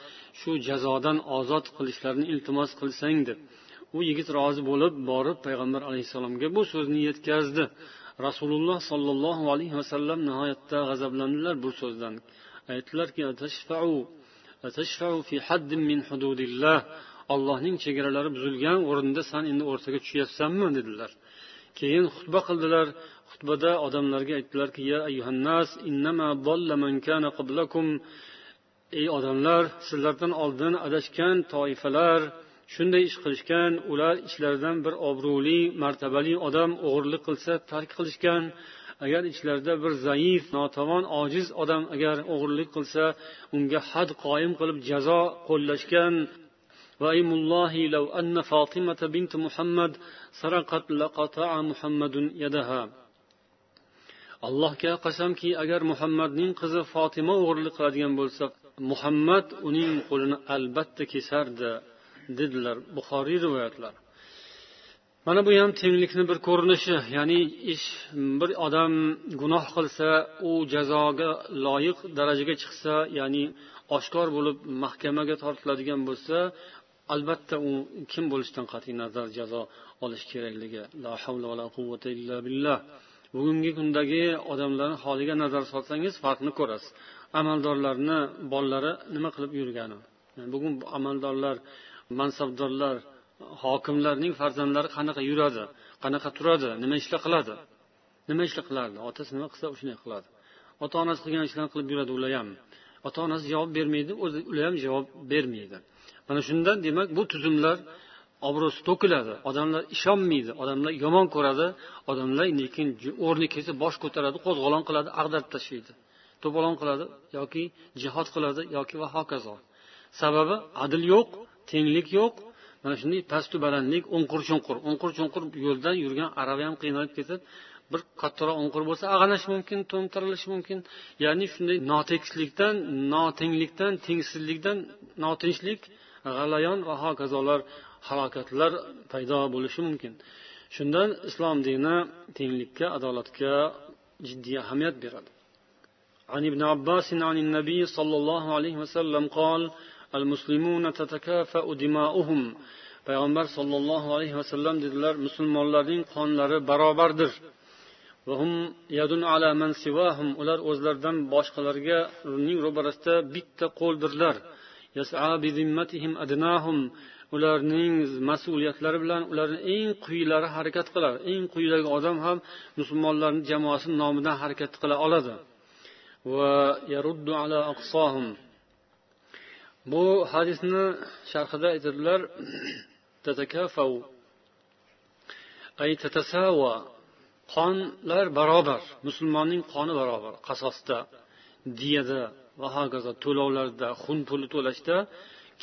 shu jazodan ozod qilishlarini iltimos qilsang deb. U yigit rozi bo'lib borib payg'ambar alayhissalomga bu so'zni yetkazdi. Rasululloh sollallohu alayhi vasallam nihoyatda g'azablandilar bu so'zdan. Aytdilarki allohning chegaralari buzilgan o'rinda san endi o'rtaga tushyapsanmi dedilar. Keyin xutba qildilar. Xutbada odamlarga aytdilarki ya ayyuhannas innama man kana qablakum. Ey odamlar sizlardan oldin adashgan toifalar shunday ish qilishgan ular ichlaridan bir obro'li martabali odam o'g'irlik qilsa tark qilishgan. Agar ichlarida bir zaif notavon ojiz odam agar o'g'irlik qilsa unga had qoyim qilib jazo qo'llashgan وأيم الله لو أن فاطمة بنت محمد سرقت لقطع محمد يدها allohga qasamki agar muhammadning qizi fotima o'g'irlik qiladigan bo'lsa muhammad uning qo'lini albatta kesardi dedilar buxoriy rivoyatlari mana bu ham tenglikni bir ko'rinishi ya'ni ish bir odam gunoh qilsa u jazoga loyiq darajaga chiqsa ya'ni oshkor bo'lib mahkamaga tortiladigan bo'lsa albatta u kim bo'lishidan qat'iy nazar jazo olish kerakligi la havla va la quvvata illa billah. Bugungi kundagi odamlarni holiga nazar solsangiz farqni ko'rasiz. Amaldorlarni bolalari nima qilib yurgani? Bugun amaldorlar mansabdorlar hokimlarning farzandlari qanaqa yuradi qanaqa turadi nima ishlar qiladi? Nima ishlar qilardi? Otasi nima qilsa shunday qiladi. Ota onasi qilgan ishlarni qilib yuradi ular ham. Ota onasi javob bermaydi o'zi ular ham javob bermaydi. Mana shundan demak bu tuzumlar obro'si to'kiladi. Odamlar ishonmaydi odamlar yomon ko'radi odamlar lekin o'rni kelsa bosh ko'taradi qo'zg'olon qiladi ag'darib tashlaydi. To'polon qiladi yoki jihod qiladi yoki va hokazo. Sababi adl yo'q tenglik yo'q. Mana shunday pastu balandlik o'nqir cho'nqir o'nqir cho'nqir yo'ldan yurgan arava ham qiynalib ketib bir kattaroq o'nqir bo'lsa ag'anashi mumkin to'ntarilishi mumkin. Ya'ni shunday notekislikdan notenglikdan tengsizlikdan notinchlik g'alayon va hokazolar halokatlar paydo bo'lishi mumkin shundan islom dini tenglikka adolatga jiddiy ahamiyat beradi عن ابن عباس عن النبي صلى الله عليه وسلم قال المسلمون تتكافأ دماؤهم payg'ambar sollallohu alayhi vasallam dedilar musulmonlarning qonlari barobardir ular o'zlaridan boshqalarga uning ro'barasida bitta qo'ldirlar Ularning mas'uliyatlari bilan ularni eng quyilari harakat qiladi. Eng quyidagi odam ham musulmonlarni jamoasi nomidan harakat qila oladi. Bu hadisni sharhida aytadilar. Qonlar barobar. Musulmonning qoni barobar. Qasosda diyada. va hokazo to'lovlarda xun puli to'lashda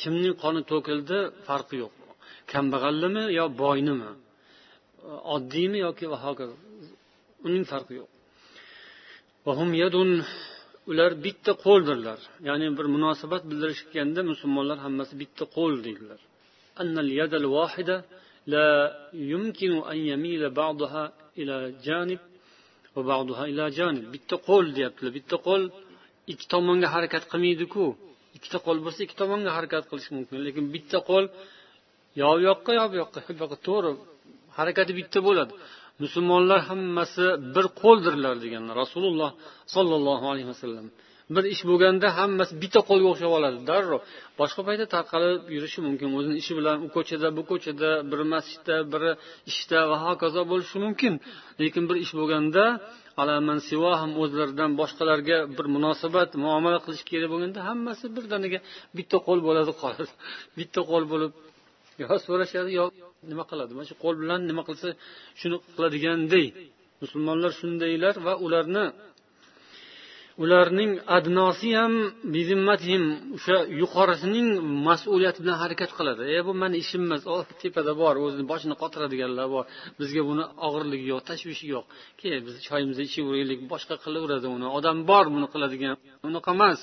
kimning qoni to'kildi farqi yo'q kambag'allimi yo boynimi oddiymi yoki va hokazo uning farqi yo'q ular bitta qo'ldirlar ya'ni bir munosabat bildirishganda musulmonlar hammasi bitta qo'l deydilar لا يمكن أن يميل بعضها إلى جانب وبعضها إلى جانب bitta qo'l deyaptilar bitta qo'l ikki tomonga harakat qilmaydiku. Ikkita qo'l bo'lsa ikki tomonga harakat qilish mumkin. Lekin bitta qo'l yo bu yoqqa yo bu yoqqa. Bu yoqqa. To'g'ri. Harakati bitta bo'ladi. Musulmonlar hammasi bir qo'ldirlar deganlar rasululloh sollallohu alayhi vasallam. Bir ish bo'lganda hammasi bitta qo'lga o'xshab oladi. Darrov boshqa paytda tarqalib yurishi mumkin. O'zini ishi bilan u ko'chada bu ko'chada biri masjidda biri ishda va hokazo bo'lishi mumkin. Lekin bir ish bo'lganda ham o'zlaridan boshqalarga bir munosabat muomala qilish kerak bo'lganda hammasi birdaniga bitta qo'l bo'ladi qoladi. Bitta qo'l bo'lib yo so'rashadi yo nima qiladi? Mana shu qo'l bilan nima qilsa shuni qiladiganday. Musulmonlar shundaylar va ularni ularning adnosi ham o'sha yuqorisining mas'uliyati bilan harakat qiladi. E bu mani ishim emas tepada bor o'zini boshini qotiradiganlar bor. Bizga buni og'irligi yo'q tashvishi yo'q. Ke biz choyimizni ichaveraylik boshqa qilaveradi uni. Odam bor buni qiladigan unaqa emas.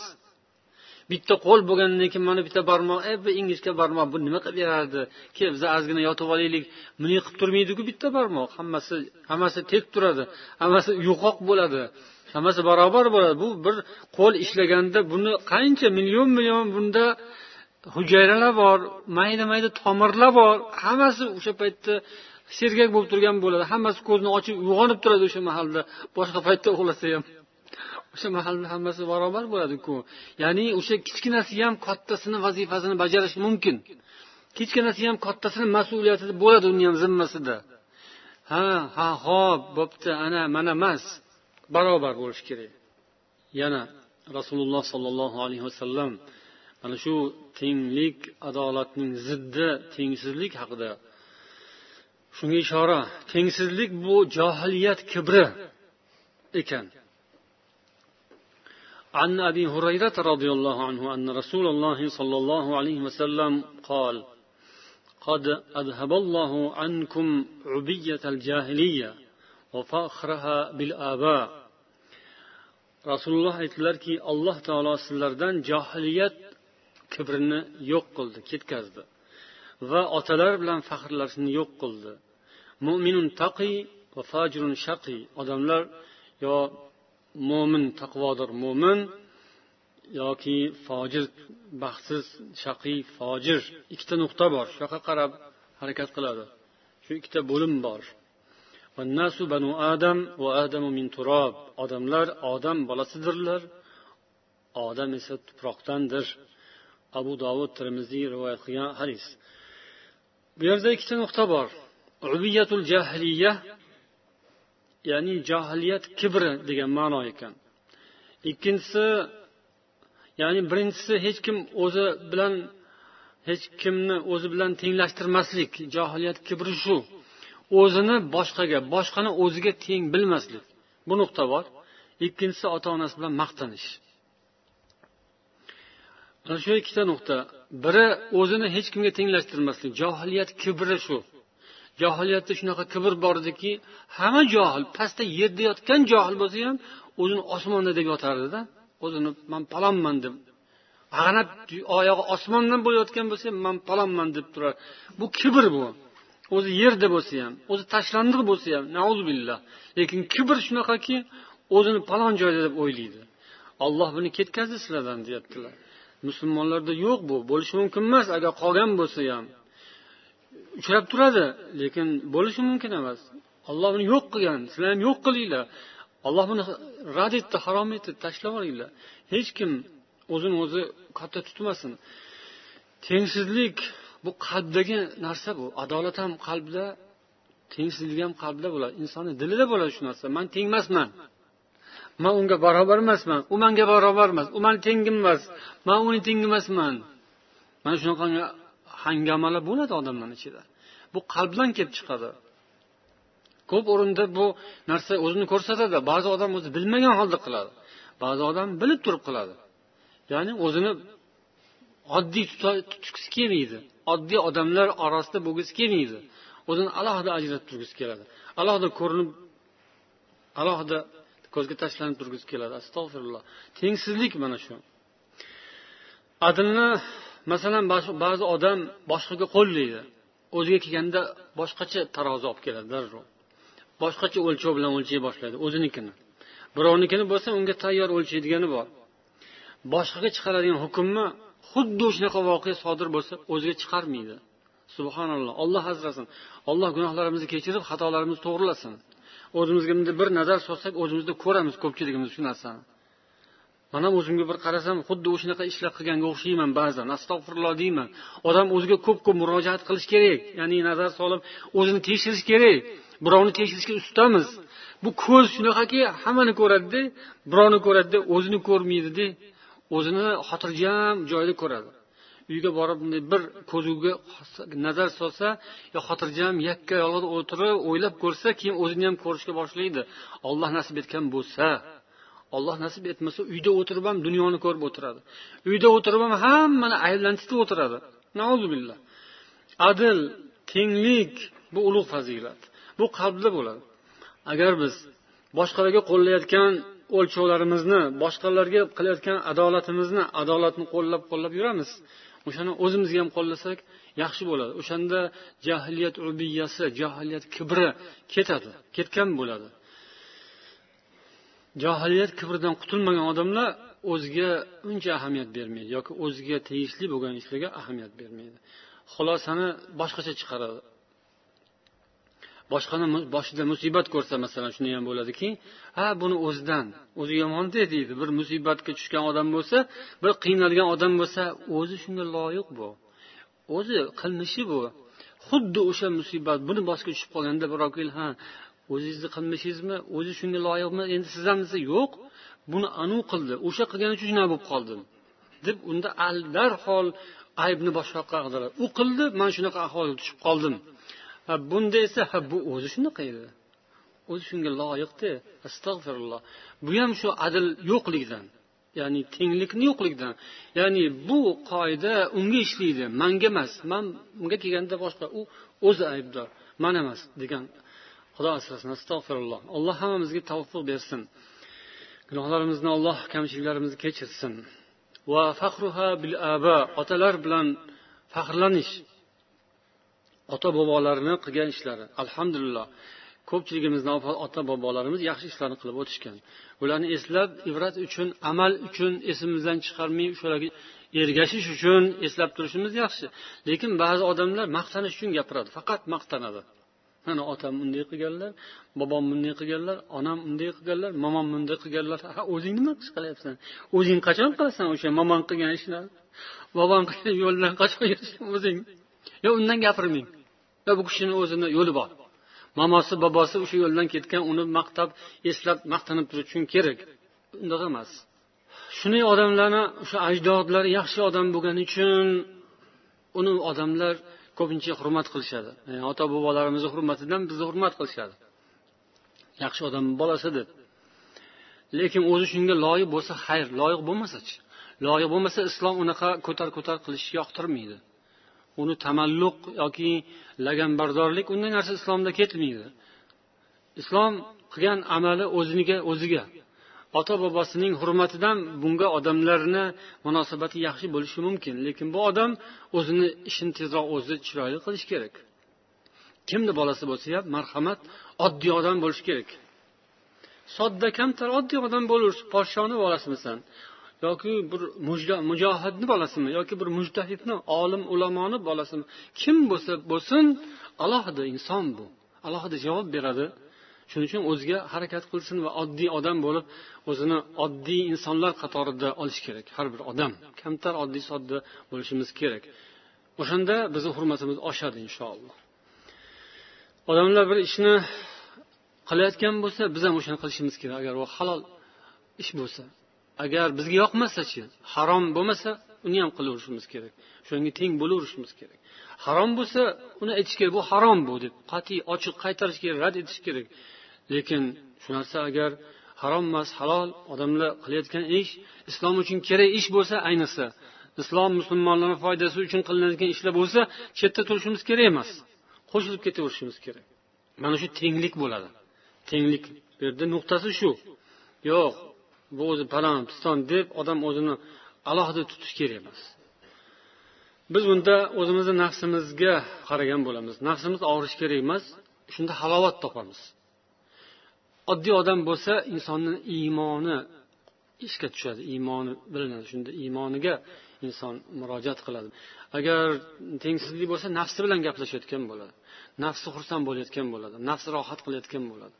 Bitta qo'l bo'lgandan keyin mana bitta barmoq e bu ingichka barmoq bu nima qilib berardi ke biz ozgina yotib olaylik. Buni qilib turmaydiku bitta barmoq. Hammasi hammasi tek turadi hammasi yo'qoq bo'ladi. Hammasi barobar bo'ladi. Bu bir qo'l ishlaganda buni qancha million million bunda hujayralar bor mayda mayda tomirlar bor. Hammasi o'sha paytda sergak bo'lib turgan bo'ladi. Hammasi ko'zini ochib uyg'onib turadi o'sha mahalda. Boshqa paytda uxlasa ham. O'sha mahalda hammasi barobar bo'ladiku ya'ni o'sha kichkinasi ham kattasini vazifasini bajarishi mumkin. Kichkinasi ham kattasini mas'uliyati bo'ladi uni ham zimmasida. Ha ha ho'p bo'pti ana mana emas barobar bo'lishi kerak yana rasululloh sollallohu alayhi vasallam mana shu tenglik adolatning ziddi tengsizlik haqida shunga ishora tengsizlik bu johiliyat kibri ekan عن ابي هريره رضي الله عنه ان رسول الله صلى الله عليه وسلم قال قد اذهب الله عنكم عبيه الجاهليه وفخرها بالاباء rasululloh aytdilarki alloh taolo sizlardan johiliyat kibrini yo'q qildi ketkazdi. Va otalar bilan faxrlashni yo'q qildi. Mo'minun taqiy va fajrun shaqiy odamlar yo mo'min taqvodor mo'min yoki fojir baxtsiz shaqiy fojir. Ikkita nuqta bor. Shu yoqqa qarab harakat qiladi. Shu ikkita bo'lim bor. Odamlar odam bolasidirlar odam esa tuproqdandir. Abu dovud termiziy rivoyat qilgan hadis. Bu yerda ikkita nuqta bor. Ubiyatul jahliya ya'ni jahiliyat kibri degan ma'no ekan. Ikkinchisi ya'ni birinchisi hech kim o'zi bilan hech kimni o'zi bilan tenglashtirmaslik. Johiliyat kibri shu. O'zini boshqaga boshqani o'ziga teng bilmaslik. Bu nuqta bor. Ikkinchisi ota onasi bilan maqtanish. Mana shu ikkita nuqta. Biri o'zini hech kimga tenglashtirmaslik. Johiliyat kibri shu. Johiliyatda shunaqa kibr bor ediki hamma johil pastda yerda yotgan johil bo'lsa ham o'zini osmonda deb yotardi o'zini man palonman deb. Ag'anab oyog'i osmondan bo'layotgan bo'lsa ham man palonman deb turar. Bu kibr bu. O'zi yerda bo'lsa ham o'zi tashlandiq bo'lsa ham nauzubillah lekin kibr shunaqaki o'zini palon joyda deb o'ylaydi. Olloh buni ketkazdi sizlardan deyaptilar. Musulmonlarda yo'q bu bo'lishi mumkin emas. Agar qolgan bo'lsa ham uchrab turadi lekin bo'lishi mumkin emas. Olloh buni yo'q qilgan sizlar ham yo'q qilinglar. Olloh buni rad etdi harom etdi tashlab yuboringlar hech kim o'zini o'zi katta tutmasin. Tengsizlik bu qalbdagi narsa bu. Adolat ham qalbda tengsizlik ham qalbda bo'ladi. Insonni dilida bo'ladi shu narsa. Man tengmasman. Man unga barobar emasman. U manga barobar emas. U mani tengim emas. Man uni tengi emasman. Mana shunaqa hangamalar bo'ladi odamlarni ichida. Bu qalbdan kelib chiqadi. Ko'p o'rinda bu narsa o'zini ko'rsatadi. Ba'zi odam o'zi bilmagan holda qiladi. Ba'zi odam bilib turib qiladi. Ya'ni o'zini oddiy tutgisi kelmaydi. Oddiy odamlar orasida bo'lgisi kelmaydi. O'zini alohida ajratib turgisi keladi. Alohida ko'rinib alohida ko'zga tashlanib turgisi keladi. Astag'firulloh. Tengsizlik mana shu. Adilni masalan ba'zi odam boshqaga qo'llaydi o'ziga kelganda boshqacha tarozi olib keladi darrov. Boshqacha o'lchov bilan o'lchay boshlaydi o'zinikini. Birovnikini bo'lsa unga tayyor o'lchaydigani bor. Boshqaga chiqaradigan hukmni xuddi shunaqa voqea sodir bo'lsa o'ziga chiqarmaydi. Subhanalloh. Olloh asrasin. Alloh gunohlarimizni kechirib xatolarimizni to'g'rilasin. O'zimizga bunday bir nazar solsak o'zimizda ko'ramiz ko'pchiligimiz shu narsani. Man ham o'zimga bir qarasam xuddi o'shanaqa ishlar qilganga o'xshayman ba'zan. Astag'firulloh deyman. Odam o'ziga ko'p ko'p murojaat qilish kerak. Ya'ni nazar solib o'zini tekshirish kerak. Birovni tekshirishga ustamiz. Bu ko'z shunaqaki hammani ko'radida birovni ko'radida o'zini ko'rmaydida o'zini xotirjam joyda ko'radi. Uyga borib bir ko'zguga nazar solsa yo xotirjam yakka yolg'iz o'tirib o'ylab ko'rsa keyin o'zini ham ko'rishga boshlaydi. Olloh nasib etgan bo'lsa olloh nasib etmasa uyda o'tirib ham dunyoni ko'rib o'tiradi. Uyda o'tirib ham hammani ayblantirib o'tiradi. Billah adil tenglik bu ulug' fazilat bu qalbda bo'ladi. Agar biz boshqalarga qo'llayotgan o'lchovlarimizni boshqalarga qilayotgan adolatimizni adolatni qo'llab qo'llab yuramiz. O'shani o'zimizga ham qo'llasak yaxshi bo'ladi. O'shanda jahiliyat ubiyasi jahiliyat kibri ketadi ketgan bo'ladi. Johiliyat kibridan qutulmagan odamlar o'ziga uncha ahamiyat bermaydi yoki o'ziga tegishli bo'lgan ishlarga ahamiyat bermaydi. Xulosani boshqacha chiqaradi. Boshqani boshida musibat ko'rsa masalan shunday ham bo'ladiki ha buni o'zidan o'zi yomonda deydi. Bir musibatga tushgan odam bo'lsa bir qiynalgan odam bo'lsa o'zi shunga loyiq bu. O'zi qilmishi bu. Xuddi o'sha musibat buni boshiga tushib qolganda birov kelib ha o'zingizni qilmishingizmi o'zi shunga loyiqmi endi siz ham desa yo'q buni anavi qildi o'sha qilgani uchun shunaqa bo'lib qoldim deb unda darhol aybni boshqa yoqqa ag'daradi u qildi man shunaqa ahvolga tushib qoldim. Ha bunda esa ha bu o'zi shunaqa edi. O'zi shunga loyiqdi. Astag'firulloh. Bu ham shu adil yo'qligidan ya'ni tenglikni yo'qligidan ya'ni bu qoida unga ishlaydi. Manga emas man unga kelganda boshqa u o'zi aybdor man emas degan xudo asrasin astag'firulloh. Alloh hammamizga tavfiq bersin. Gunohlarimizni alloh kamchiliklarimizni kechirsin. Va faxruha bil aba otalar bilan faxrlanish. Ota bobolarni qilgan ishlari. Alhamdulillah. Ko'pchiligimizni ota bobolarimiz yaxshi ishlarni qilib o'tishgan. Ularni eslab ibrat uchun amal uchun esimizdan chiqarmay o'shalarga ergashish uchun eslab turishimiz yaxshi. Lekin ba'zi odamlar maqtanish uchun gapiradi. Faqat maqtanadi. Mana otam bunday qilganlar bobom bunday qilganlar onam bunday qilganlar momom bunday qilganlar. Ha o'zing nima ish qilyapsan? O'zing qachon qilasan o'sha momon qilgan ishlarni bobong qilgan yo'ldan qachon yurishsan o'zing. Yo undan gapirmang. Va bu kishini o'zini yo'li bor momosi bobosi o'sha yo'ldan ketgan uni maqtab eslab maqtanib turish uchun kerak. Undoq emas. Shunday odamlarni o'sha ajdodlari yaxshi odam bo'lgani uchun uni odamlar ko'pincha hurmat qilishadi. E, yani ota bobolarimizni hurmatidan bizni hurmat qilishadi. Yaxshi odam bolasi deb lekin o'zi shunga loyiq bo'lsa xayr loyiq bo'lmasachi. Loyiq bo'lmasa islom unaqa ko'tar ko'tar qilishni yoqtirmaydi. Uni tamalluq yoki laganbardorlik unday narsa islomda ketmaydi. Islom qilgan amali o'ziniga o'ziga. Ota bobosining hurmatidan bunga odamlarni munosabati yaxshi bo'lishi mumkin. Lekin bu odam o'zini ishini tezroq o'zi chiroyli qilishi kerak. Kimni bolasi bo'lsa ham marhamat oddiy odam bo'lishi kerak. Sodda kamtar oddiy odam bo'laver podshoni bolasimisan. Yoki bir mujohidni bolasimi yoki bir mujtahidni olim ulamoni bolasimi kim bo'lsa bo'lsin alohida inson bu. Alohida javob beradi. Shuning uchun o'ziga harakat qilsin va oddiy odam bo'lib o'zini oddiy insonlar qatorida olish kerak. Har bir odam kamtar oddiy sodda bo'lishimiz kerak. O'shanda bizni hurmatimiz oshadi inshaalloh. Odamlar bir ishni qilayotgan bo'lsa biz ham o'shani qilishimiz kerak. Agar u halol ish bo'lsa agar bizga yoqmasachi harom bo'lmasa uni ham qilaverishimiz kerak. Shunga teng bo'laverishimiz kerak. Harom bo'lsa uni aytish kerak bu harom bu deb qat'iy ochiq qaytarish kerak rad etish kerak. Lekin shu narsa agar harom emas halol odamlar qilayotgan ish islom uchun kerak ish bo'lsa ayniqsa islom musulmonlarni foydasi uchun qilinadigan ishlar bo'lsa chetda turishimiz kerak emas qo'shilib ketaverishimiz kerak. Mana shu tenglik bo'ladi. Tenglik bu yerda nuqtasi shu. Yo'q bu o'zi palon piston deb odam o'zini alohida tutish kerak emas. Biz unda o'zimizni nafsimizga qaragan bo'lamiz. Nafsimiz og'rishi kerak emas shunda halovat topamiz. Oddiy odam bo'lsa insonni iymoni ishga tushadi iymoni bilinadi. Shunda iymoniga inson murojaat qiladi. Agar tengsizlik bo'lsa nafsi bilan gaplashayotgan bo'ladi. Nafsi xursand bo'layotgan bo'ladi. Nafsi rohat qilayotgan bo'ladi.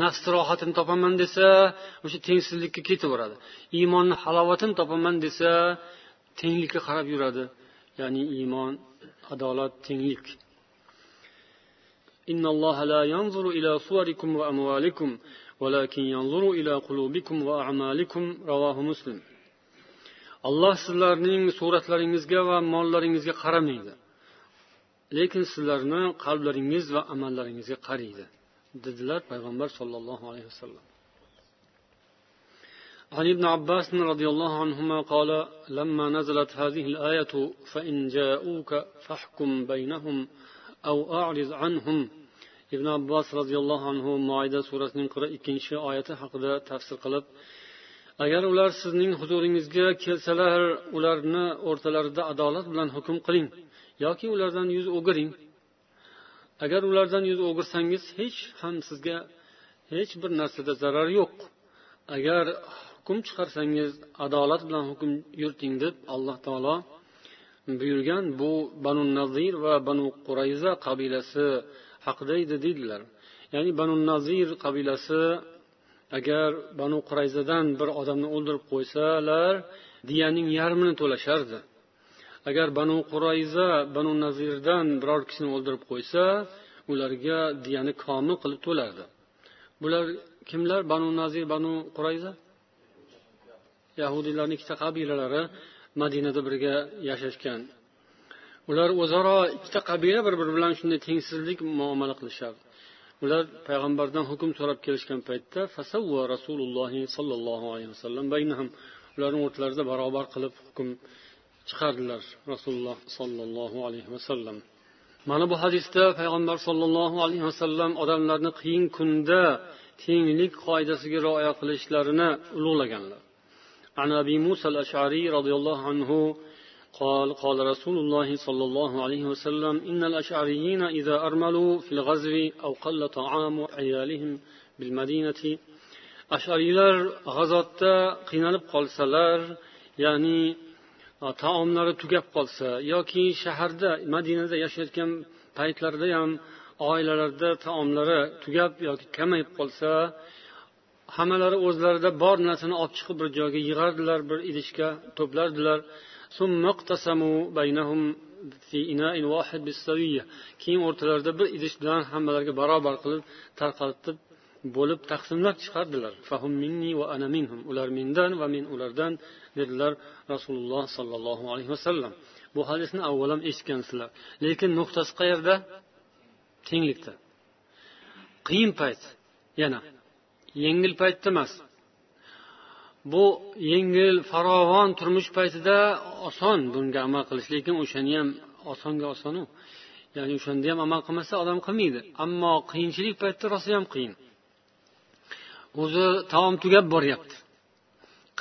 nafs rohatini topaman desa o'sha tengsizlikka ketaveradi iymonni halovatini topaman desa tenglikka qarab yuradi ya'ni iymon adolat tenglik إن الله لا ينظر إلى صوركم وأموالكم ولكن ينظر إلى قلوبكم وأعمالكم رواه مسلم alloh sizlarning suratlaringizga va mollaringizga qaramaydi lekin sizlarni qalblaringiz va amallaringizga qaraydi dedilar payg'ambar sollallohu alayhi vasallam عن ابن عباس رضي الله عنهما قال لما نزلت هذه الآية فإن جاءوك فاحكم بينهم أو أعرض عنهم ibn abbos roziyallohu anhu moida surasining qirq ikkinchi oyati haqida tafsir qilib agar ular sizning huzuringizga kelsalar ularni o'rtalarida adolat bilan hukm qiling yoki ulardan yuz o'giring Agar ulardan yuz o'girsangiz hech ham sizga hech bir narsada zarar yo'q. Agar hukm chiqarsangiz adolat bilan hukm yuriting deb alloh taolo buyurgan bu banu nazir va banu qurayza qabilasi haqida edi deydilar. Ya'ni banu nazir qabilasi agar banu qurayzadan bir odamni o'ldirib qo'ysalar diyaning yarmini to'lashardi. Agar banu qurayza banu nazirdan biror kishini o'ldirib qo'ysa ularga diyani komil qilib to'lardi. Bular kimlar? Banu nazir banu qurayza? Yahudiylarni ikkita qabilalari madinada birga yashashgan. Ular o'zaro ikkita qabila bir biri bilan shunday tengsizlik muomala qilishardi ular payg'ambardan hukm so'rab kelishgan paytda fasavva rasululloh sollallohu alayhi vasallam ularni o'rtalarida barobar qilib hukm chiqardilar rasululloh sollallohu alayhi vasallam mana bu hadisda payg'ambar sollallohu alayhi vasallam odamlarni qiyin kunda tenglik qoidasiga rioya qilishlarini ulug'laganlar عن أبي موسى الأشعري رضي الله عنه قال قال رسول الله صلى الله عليه وسلم إن الأشعريين إذا أرملوا في الغزو أو قل طعام عيالهم بالمدينة asharilar g'azotda qiynalib qolsalar ya'ni taomlari tugab qolsa yoki shaharda madinada yashayotgan paytlarida ham oilalarda taomlari tugab yoki kamayib qolsa hammalari o'zlarida bor narsani olib chiqib bir joyga yig'ardilar bir idishga to'plardilar. Keyin o'rtalarida bir idish bilan hammalariga barobar qilib tarqatib bo'lib taqsimlab chiqardilar. Ular mendan va men ulardan dedilar rasululloh sollallohu alayhi vasallam. Bu hadisni avval ham eshitgansizlar lekin nuqtasi qayerda? Tenglikda. Qiyin payt. Yana yengil paytda emas. Bu yengil farovon turmush paytida oson bunga amal qilish. Lekin o'shani ham osonga osonu. Ya'ni o'shanda ham amal qilmasa odam qilmaydi. Ammo qiyinchilik paytida rosa ham qiyin. O'zi taom tugab boryapti.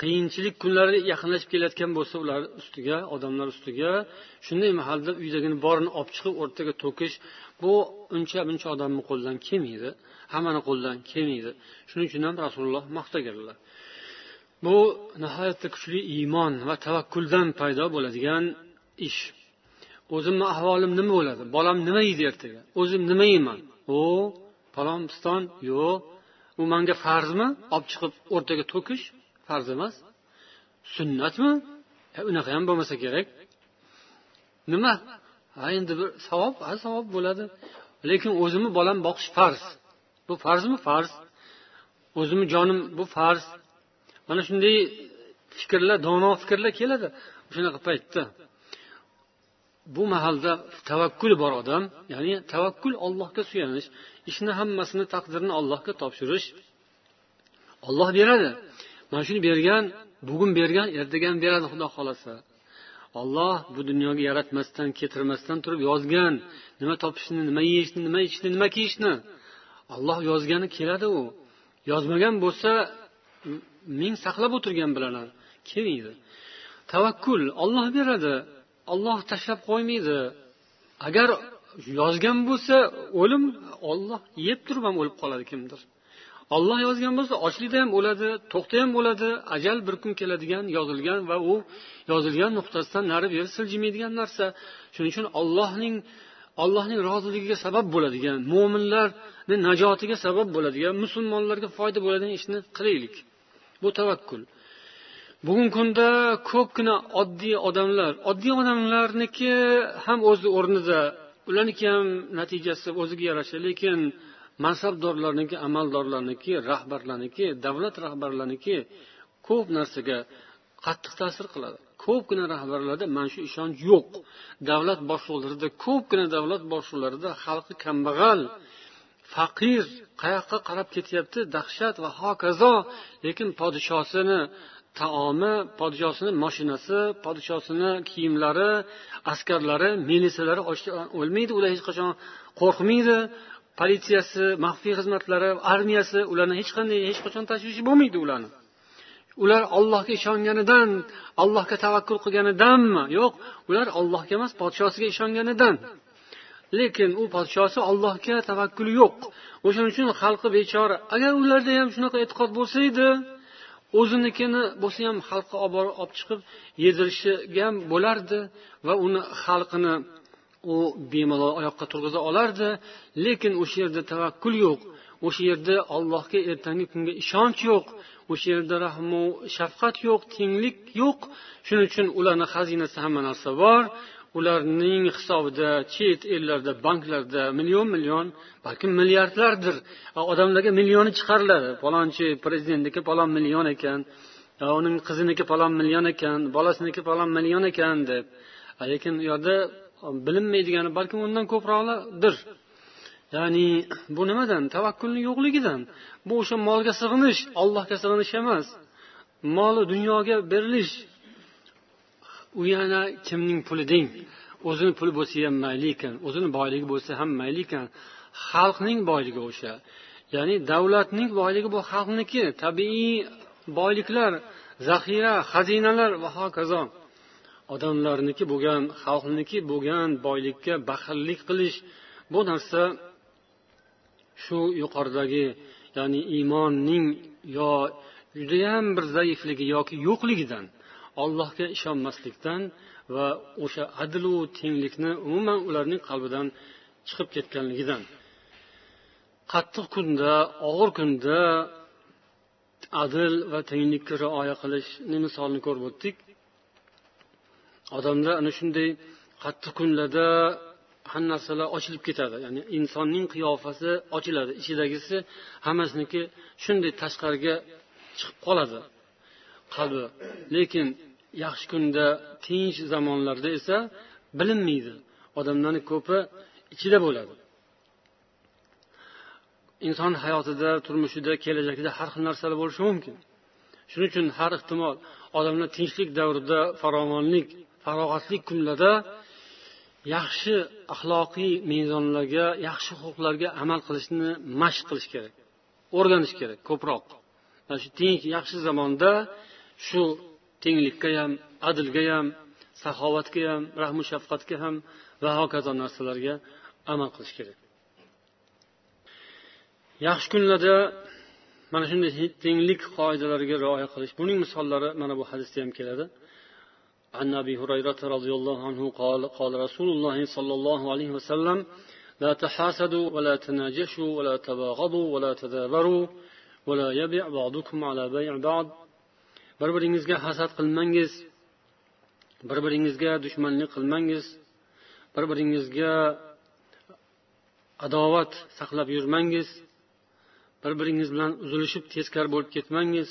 Qiyinchilik kunlari yaqinlashib kelayotgan bo'lsa ular ustiga odamlar ustiga shunday mahalda uydagini borini olib chiqib o'rtaga to'kish bu uncha buncha odamni qo'lidan kelmaydi hammani qo'lidan kelmaydi. Shuning uchun ham rasululloh maqtaganlar. Bu nihoyatda kuchli iymon va tavakkuldan paydo bo'ladigan ish. O'zimni ahvolim nima bo'ladi? Bolam nima yeydi ertaga? O'zim nima yeyman? O palon piston? Yo'q bu manga farzmi? Olib chiqib o'rtaga to'kish farz emas. Sunnatmi? E, unaqa ham bo'lmasa kerak. Nima? Ha endi bir savob ha savob bo'ladi. Lekin o'zimni bolam boqish farz. Bu farzmi? Farz. O'zimni jonim bu farz. Mana shunday fikrlar dono fikrlar keladi. Shunaqa paytda. Bu mahalda tavakkul bor odam ya'ni tavakkul ollohga suyanish ishni hammasini taqdirini allohga topshirish olloh beradi. Mana shuni bergan bugun bergan ertaga ham beradi xudo xohlasa. Olloh bu dunyoga yaratmasdan ketirmasdan turib yozgan. Nima topishni nima yeyishni nima ichishni nima kiyishni. Olloh yozgani keladi u. Yozmagan bo'lsa ming saqlab o'tirgan bilanar kelmaydi. Tavakkul olloh beradi. Olloh tashlab qo'ymaydi. Agar yozgan bo'lsa o'lim olloh yeb turib ham o'lib qoladi kimdir. Olloh yozgan bo'lsa ochlikda ham o'ladi to'qda ham o'ladi ajal bir kun keladigan yozilgan va u yozilgan nuqtasidan nari beri siljimaydigan narsa. Shuning uchun ollohning allohning roziligiga sabab bo'ladigan mo'minlarni najotiga sabab bo'ladigan musulmonlarga foyda bo'ladigan ishni qilaylik. Bu tavakkul. Bugungi kunda ko'pgina oddiy odamlar oddiy odamlarniki ham o'z o'rnida ularniki ham natijasi o'ziga yarasha lekin mansabdorlarniki amaldorlarniki rahbarlarniki davlat rahbarlarniki ko'p narsaga qattiq ta'sir qiladi. Ko'pgina rahbarlarda mana shu ishonch yo'q. Davlat boshliqlarida ko'pgina davlat boshliqlarida xalqi kambag'al faqir qayoqqa qarab ketyapti? Dahshat va hokazo lekin podshosini taomi podshosini mashinasi podshosini kiyimlari askarlari militsiyalari o'lmaydi ular hech qachon qo'rqmaydi. Politsiyasi maxfiy xizmatlari armiyasi ularni hech qanday hech qachon tashvishi bo'lmaydi ularni. Ular ollohga ishonganidan allohga tavakkul qilganidanmi? Yo'q ular ollohga emas podshosiga ishonganidan. Lekin u podshosi ollohga tavakkuli yo'q. O'shaning uchun xalqi bechora agar ularda ham shunaqa e'tiqod bo'lsa edi o'zinikini bo'lsa ham xalqqa olib borib olib chiqib yedirishiga ham bo'lardi va uni xalqini u bemalol oyoqqa turg'iza olardi. Lekin o'sha yerda tavakkul yo'q. O'sha yerda allohga ertangi kunga ishonch yo'q. O'sha yerda rahmu shafqat yo'q tenglik yo'q. Shuning uchun ularni xazinasida hamma narsa bor. Ularning hisobida chet ellarda banklarda million million balkim milliardlardir. Odamlarga millioni chiqariladi. Falonchi prezidentniki falon million ekan uning qiziniki falon million ekan bolasiniki falon million ekan deb. Lekin u yoqda bilinmaydigani balkim undan ko'proqdir ya'ni bu nimadan? Tavakkulni yo'qligidan. Bu o'sha molga sig'inish ollohga sig'inish emas. Moli dunyoga berilish. U yana kimning puli deng? O'zini puli bo'lsa ham mayli ekan o'zini boyligi bo'lsa ham mayli ekan. Xalqning boyligi o'sha. Ya'ni davlatning boyligi bu xalqniki. Tabiiy boyliklar zaxira xazinalar va hokazo. Odamlarniki bo'lgan xalqniki bo'lgan boylikka baxillik qilish bu narsa shu yuqoridagi ya'ni iymonning yo judayam bir zaifligi yoki yo'qligidan ollohga ishonmaslikdan va o'sha adlu tenglikni umuman ularning qalbidan chiqib ketganligidan. Qattiq kunda og'ir kunda adil va tenglikka rioya qilishni misolini ko'rib o'tdik. Odamlar ana shunday qattiq kunlarda hamma narsalar ochilib ketadi. Ya'ni insonning qiyofasi ochiladi. Ichidagisi hammasiniki shunday tashqariga chiqib qoladi qalbi. Lekin yaxshi kunda tinch zamonlarda esa bilinmaydi. Odamlarni ko'pi ichida bo'ladi. Inson hayotida turmushida kelajakda har xil narsalar bo'lishi mumkin. Shuning uchun har ehtimol odamlar tinchlik davrida farovonlik farog'atli kunlarda yaxshi axloqiy mezonlarga yaxshi huquqlarga amal qilishni mashq qilish kerak o'rganish kerak ko'proq. Mana shu tinch yaxshi zamonda shu tenglikka ham adlga ham saxovatga ham rahmu shafqatga ham va hokazo narsalarga amal qilish kerak yaxshi kunlarda mana shunday tenglik qoidalariga rioya qilish buning misollari mana bu hadisda ham keladi عن ابي هريره رضي الله عنه قال قال رسول الله صلى الله عليه وسلم لا تحاسدوا ولا تناجشوا ولا تباغضوا ولا تدابروا ولا يبيع بعضكم على بيع بعض bir biringizga hasad qilmangiz bir biringizga dushmanlik qilmangiz bir biringizga adovat saqlab yurmangiz bir biringiz bilan uzilishib teskari bo'lib ketmangiz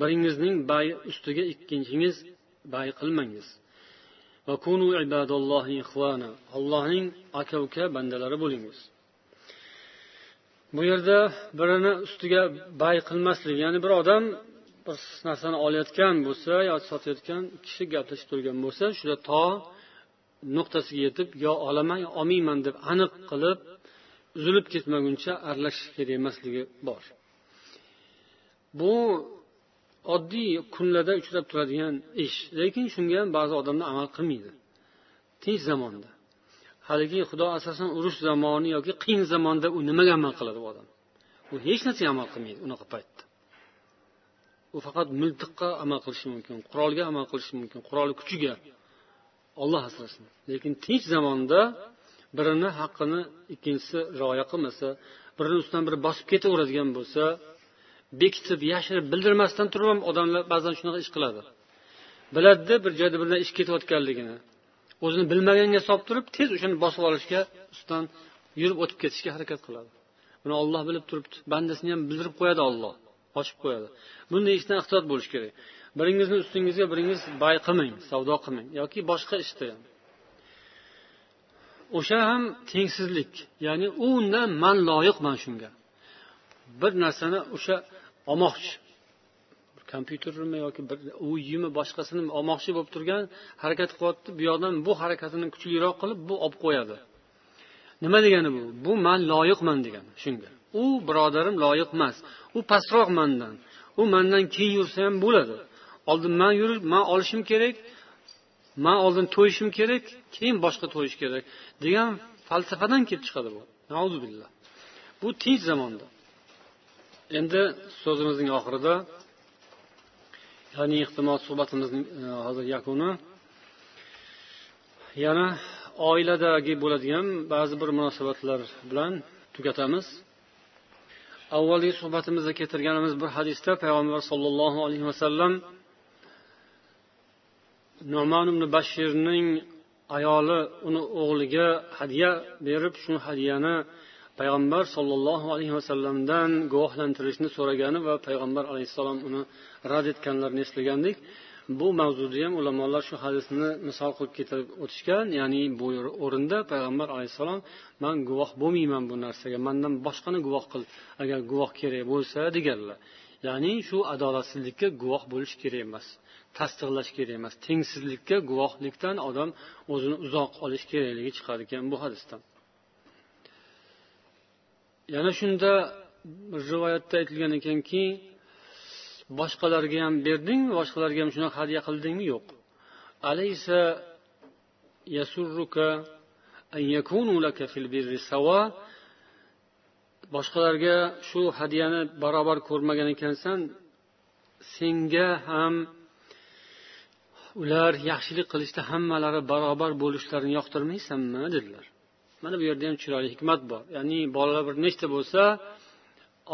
biringizning bay ustiga ikkinchingiz bay qilmangiz. Allohning aka uka bandalari bo'lingiz. Bu yerda birini ustiga bay qilmaslik ya'ni bir odam bir narsani olayotgan bo'lsa yo sotayotgan kishi gaplashib turgan bo'lsa shuda to nuqtasiga yetib yo olaman yo olmayman deb aniq qilib uzilib ketmaguncha aralashish kerak emasligi bor. Bu oddiy kunlarda uchrab turadigan ish. Lekin shunga ham ba'zi odamlar amal qilmaydi. Tinch zamonda. Haligi xudo asrasin urush zamoni yoki qiyin zamonda u nimaga amal qiladi u odam? U hech narsaga amal qilmaydi unaqa paytda. U faqat miltiqqa amal qilishi mumkin qurolga amal qilishi mumkin quroli kuchiga olloh asrasin. Lekin tinch zamonda birini haqqini ikkinchisi rioya qilmasa birini ustidan biri bosib ketaveradigan bo'lsa bekitib yashirib bildirmasdan turib ham odamlar ba'zan shunaqa ish qiladi. Biladida bir joyda birdan ish ketayotganligini o'zini bilmaganga solib turib tez o'shani bosib olishga ustidan yurib o'tib ketishga harakat qiladi. Buni olloh bilib turibdi bandasini ham bildirib qo'yadi olloh ochib qo'yadi. Bunday ishdan ehtiyot bo'lish kerak. Biringizni ustingizga biringiz bay qilmang savdo qilmang yoki boshqa ishda ham. O'sha ham tengsizlik ya'ni undan man loyiqman shunga. Bir narsani o'sha olmoqchi kompyutermi yoki bir uyimi boshqasini olmoqchi bo'lib turgan harakat qilyapti bu yoqdan bu harakatini kuchliroq qilib bu olib qo'yadi. Nima degani bu? Bu man loyiqman degani shunga. U birodarim loyiq emas. U pastroq mandan. U mandan keyin yursa ham bo'ladi. Oldin man yurib man olishim kerak man oldin to'yishim kerak keyin boshqa to'yish kerak degan falsafadan kelib chiqadi bu. Billah. Bu tinch zamonda. Endi so'zimizning oxirida ya'ni ehtimol suhbatimizning e, hozir yakuni yana oiladagi bo'ladigan ba'zi bir munosabatlar bilan tugatamiz. Avvalgi suhbatimizda keltirganimiz bir hadisda payg'ambar sollallohu alayhi vasallam noman ibn bashirning ayoli uni o'g'liga hadya berib shu hadyani payg'ambar sollallohu alayhi vasallamdan guvohlantirishni so'ragani va payg'ambar alayhissalom uni rad etganlarini eslagandik bu mavzuda ham ulamolar shu hadisni misol qilib keltirib o'tishgan ya'ni bu o'rinda payg'ambar alayhissalom man guvoh bo'lmayman bu narsaga mandan boshqani guvoh qil agar guvoh kerak bo'lsa deganlar. Ya'ni shu adolatsizlikka guvoh bo'lish kerak emas tasdiqlash kerak emas tengsizlikka guvohlikdan odam o'zini uzoq olish kerakligi chiqar ekan bu hadisdan. Yana shunda rivoyatda aytilgan ekanki boshqalarga ham berdingmi boshqalarga ham shunaqa hadya qildingmi? Yo'q. Alaysa yasurruka an yakunu laka fil birri sawa. Boshqalarga shu hadyani barobar ko'rmagan ekansan senga ham ular yaxshilik qilishda hammalari barobar bo'lishlarini yoqtirmaysanmi? dedilar. Mana bu yerda ham chiroyli hikmat bor. Ya'ni bolalar bir nechta bo'lsa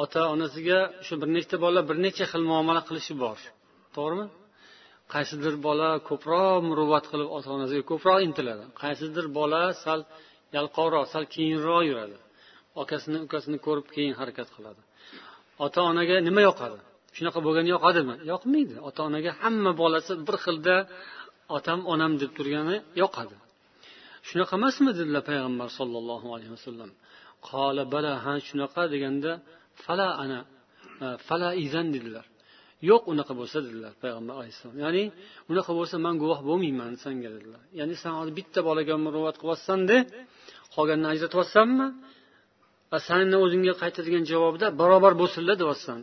ota onasiga shu bir nechta bola bir necha xil muomala qilishi bor. To'g'rimi? Qaysidir bola ko'proq muruvvat qilib ota onasiga ko'proq intiladi. Qaysidir bola sal yalqovroq sal keyinroq yuradi. Akasini ukasini ko'rib keyin harakat qiladi. Ota onaga nima yoqadi? Shunaqa bo'lgani yoqadimi yoqmaydi. Ota onaga hamma bolasi bir xilda otam onam deb turgani yoqadi. Shunaqa emasmi dedilar payg'ambar sollallohu alayhi vasallam? Qola bala ha shunaqa deganda fala ana e, fala izan dedilar. Yo'q unaqa bo'lsa dedilar payg'ambar alayhissalom. Ya'ni unaqa bo'lsa man guvoh bo'lmayman sanga dedilar. Ya'ni san hozir bitta bolaga muruvvat qilyapsanda qolganini ajratyapsanmi va sani o'zingga qaytadigan javobda barobar bo'lsinlar deyapsan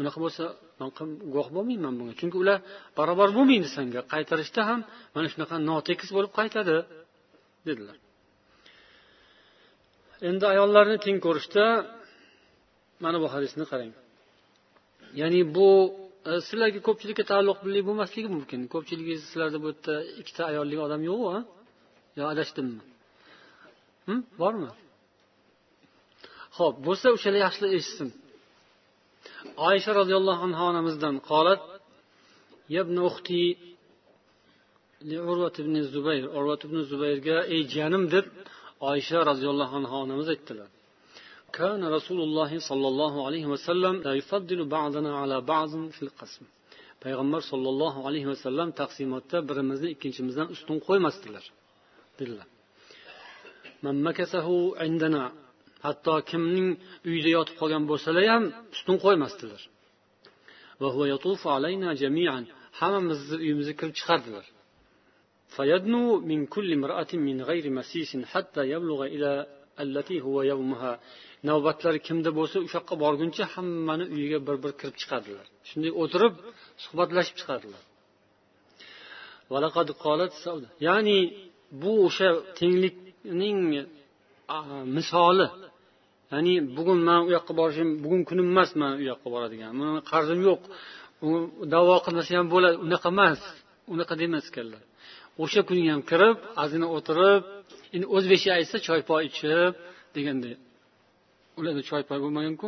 unaqa bo'lsa man guvoh bo'lmayman bunga. Chunki ular barobar bo'lmaydi sanga qaytarishda ham mana shunaqa notekis bo'lib qaytadi dedilar. Endi ayollarni teng ko'rishda mana bu hadisni qarang. Ya'ni bu e, sizlarga ko'pchilikka taalluqli bo'lmasligi mumkin. Ko'pchiligi sizlarda bu yerda ikkita ayolli odam yo'qu yo adashdimmi hm? bormi? Ho'p bo'lsa o'shalar yaxshilab eshitsin. Oysha roziyallohu anhu onamizdan qolat yabna uxti urvat ibn zubayr. Urvat ibn zubayrga ey jiyanim deb oysha roziyallohu anhu onamiz aytdilar. كان رسول الله صلى الله عليه وسلم لا يفضل بعضنا على بعض في القسم payg'ambar sollallohu alayhi vasallam taqsimotda birimizni ikkinchimizdan ustun qo'ymasdilar dedilar hatto kimning uyida yotib qolgan bo'lsalar ham ustun qo'ymasdilar hammamizni uyimizga kirib chiqardilar فيدنو من كل امرأة من غير مسيس حتى يبلغ إلى التي هو يومها navbatlari kimda bo'lsa o'sha yoqqa borguncha hammani uyiga bir bir kirib chiqadilar. Shunday o'tirib suhbatlashib chiqadilar. Ya'ni bu o'sha tenglikning misoli. Ya'ni bugun man u yoqqa borishim bugun kunim emas man u yoqqa boradigan. Mani qarzim yo'q. Davo qilmasa ham bo'ladi. Unaqa emas. Unaqa demas ekanlar. O'sha kuni ham kirib ozgina o'tirib endi o'zbekcha aytsa choypoy ichib deganday ularda choypoy bo'lmaganku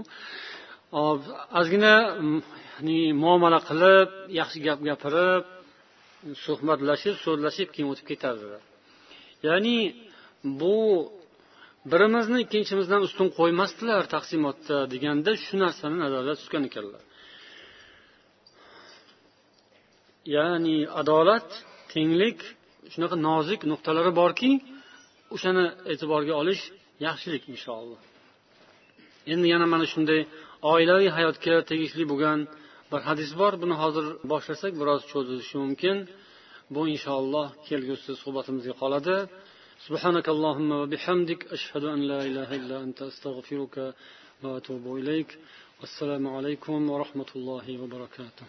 ozgina mm, muomala qilib yaxshi gap gapirib suhbatlashib so'zlashib keyin o'tib ketadilar ya'ni bu birimizni ikkinchimizdan ustun qo'ymasdilar taqsimotda deganda shu narsani nazarda tutgan ekanlar. Ya'ni adolat tenglik shunaqa nozik nuqtalari borki o'shani e'tiborga olish yaxshilik inshaalloh. endi yana mana shunday oilaviy hayotga tegishli bo'lgan bir hadis bor buni hozir boshlasak biroz cho'zilishi mumkin bu inshaalloh kelgusi suhbatimizga qoladi سبحانك اللهم وبحمدك أشهد أن لا إله إلا أنت أستغفرك وأتوب إليك والسلام عليكم ورحمة الله وبركاته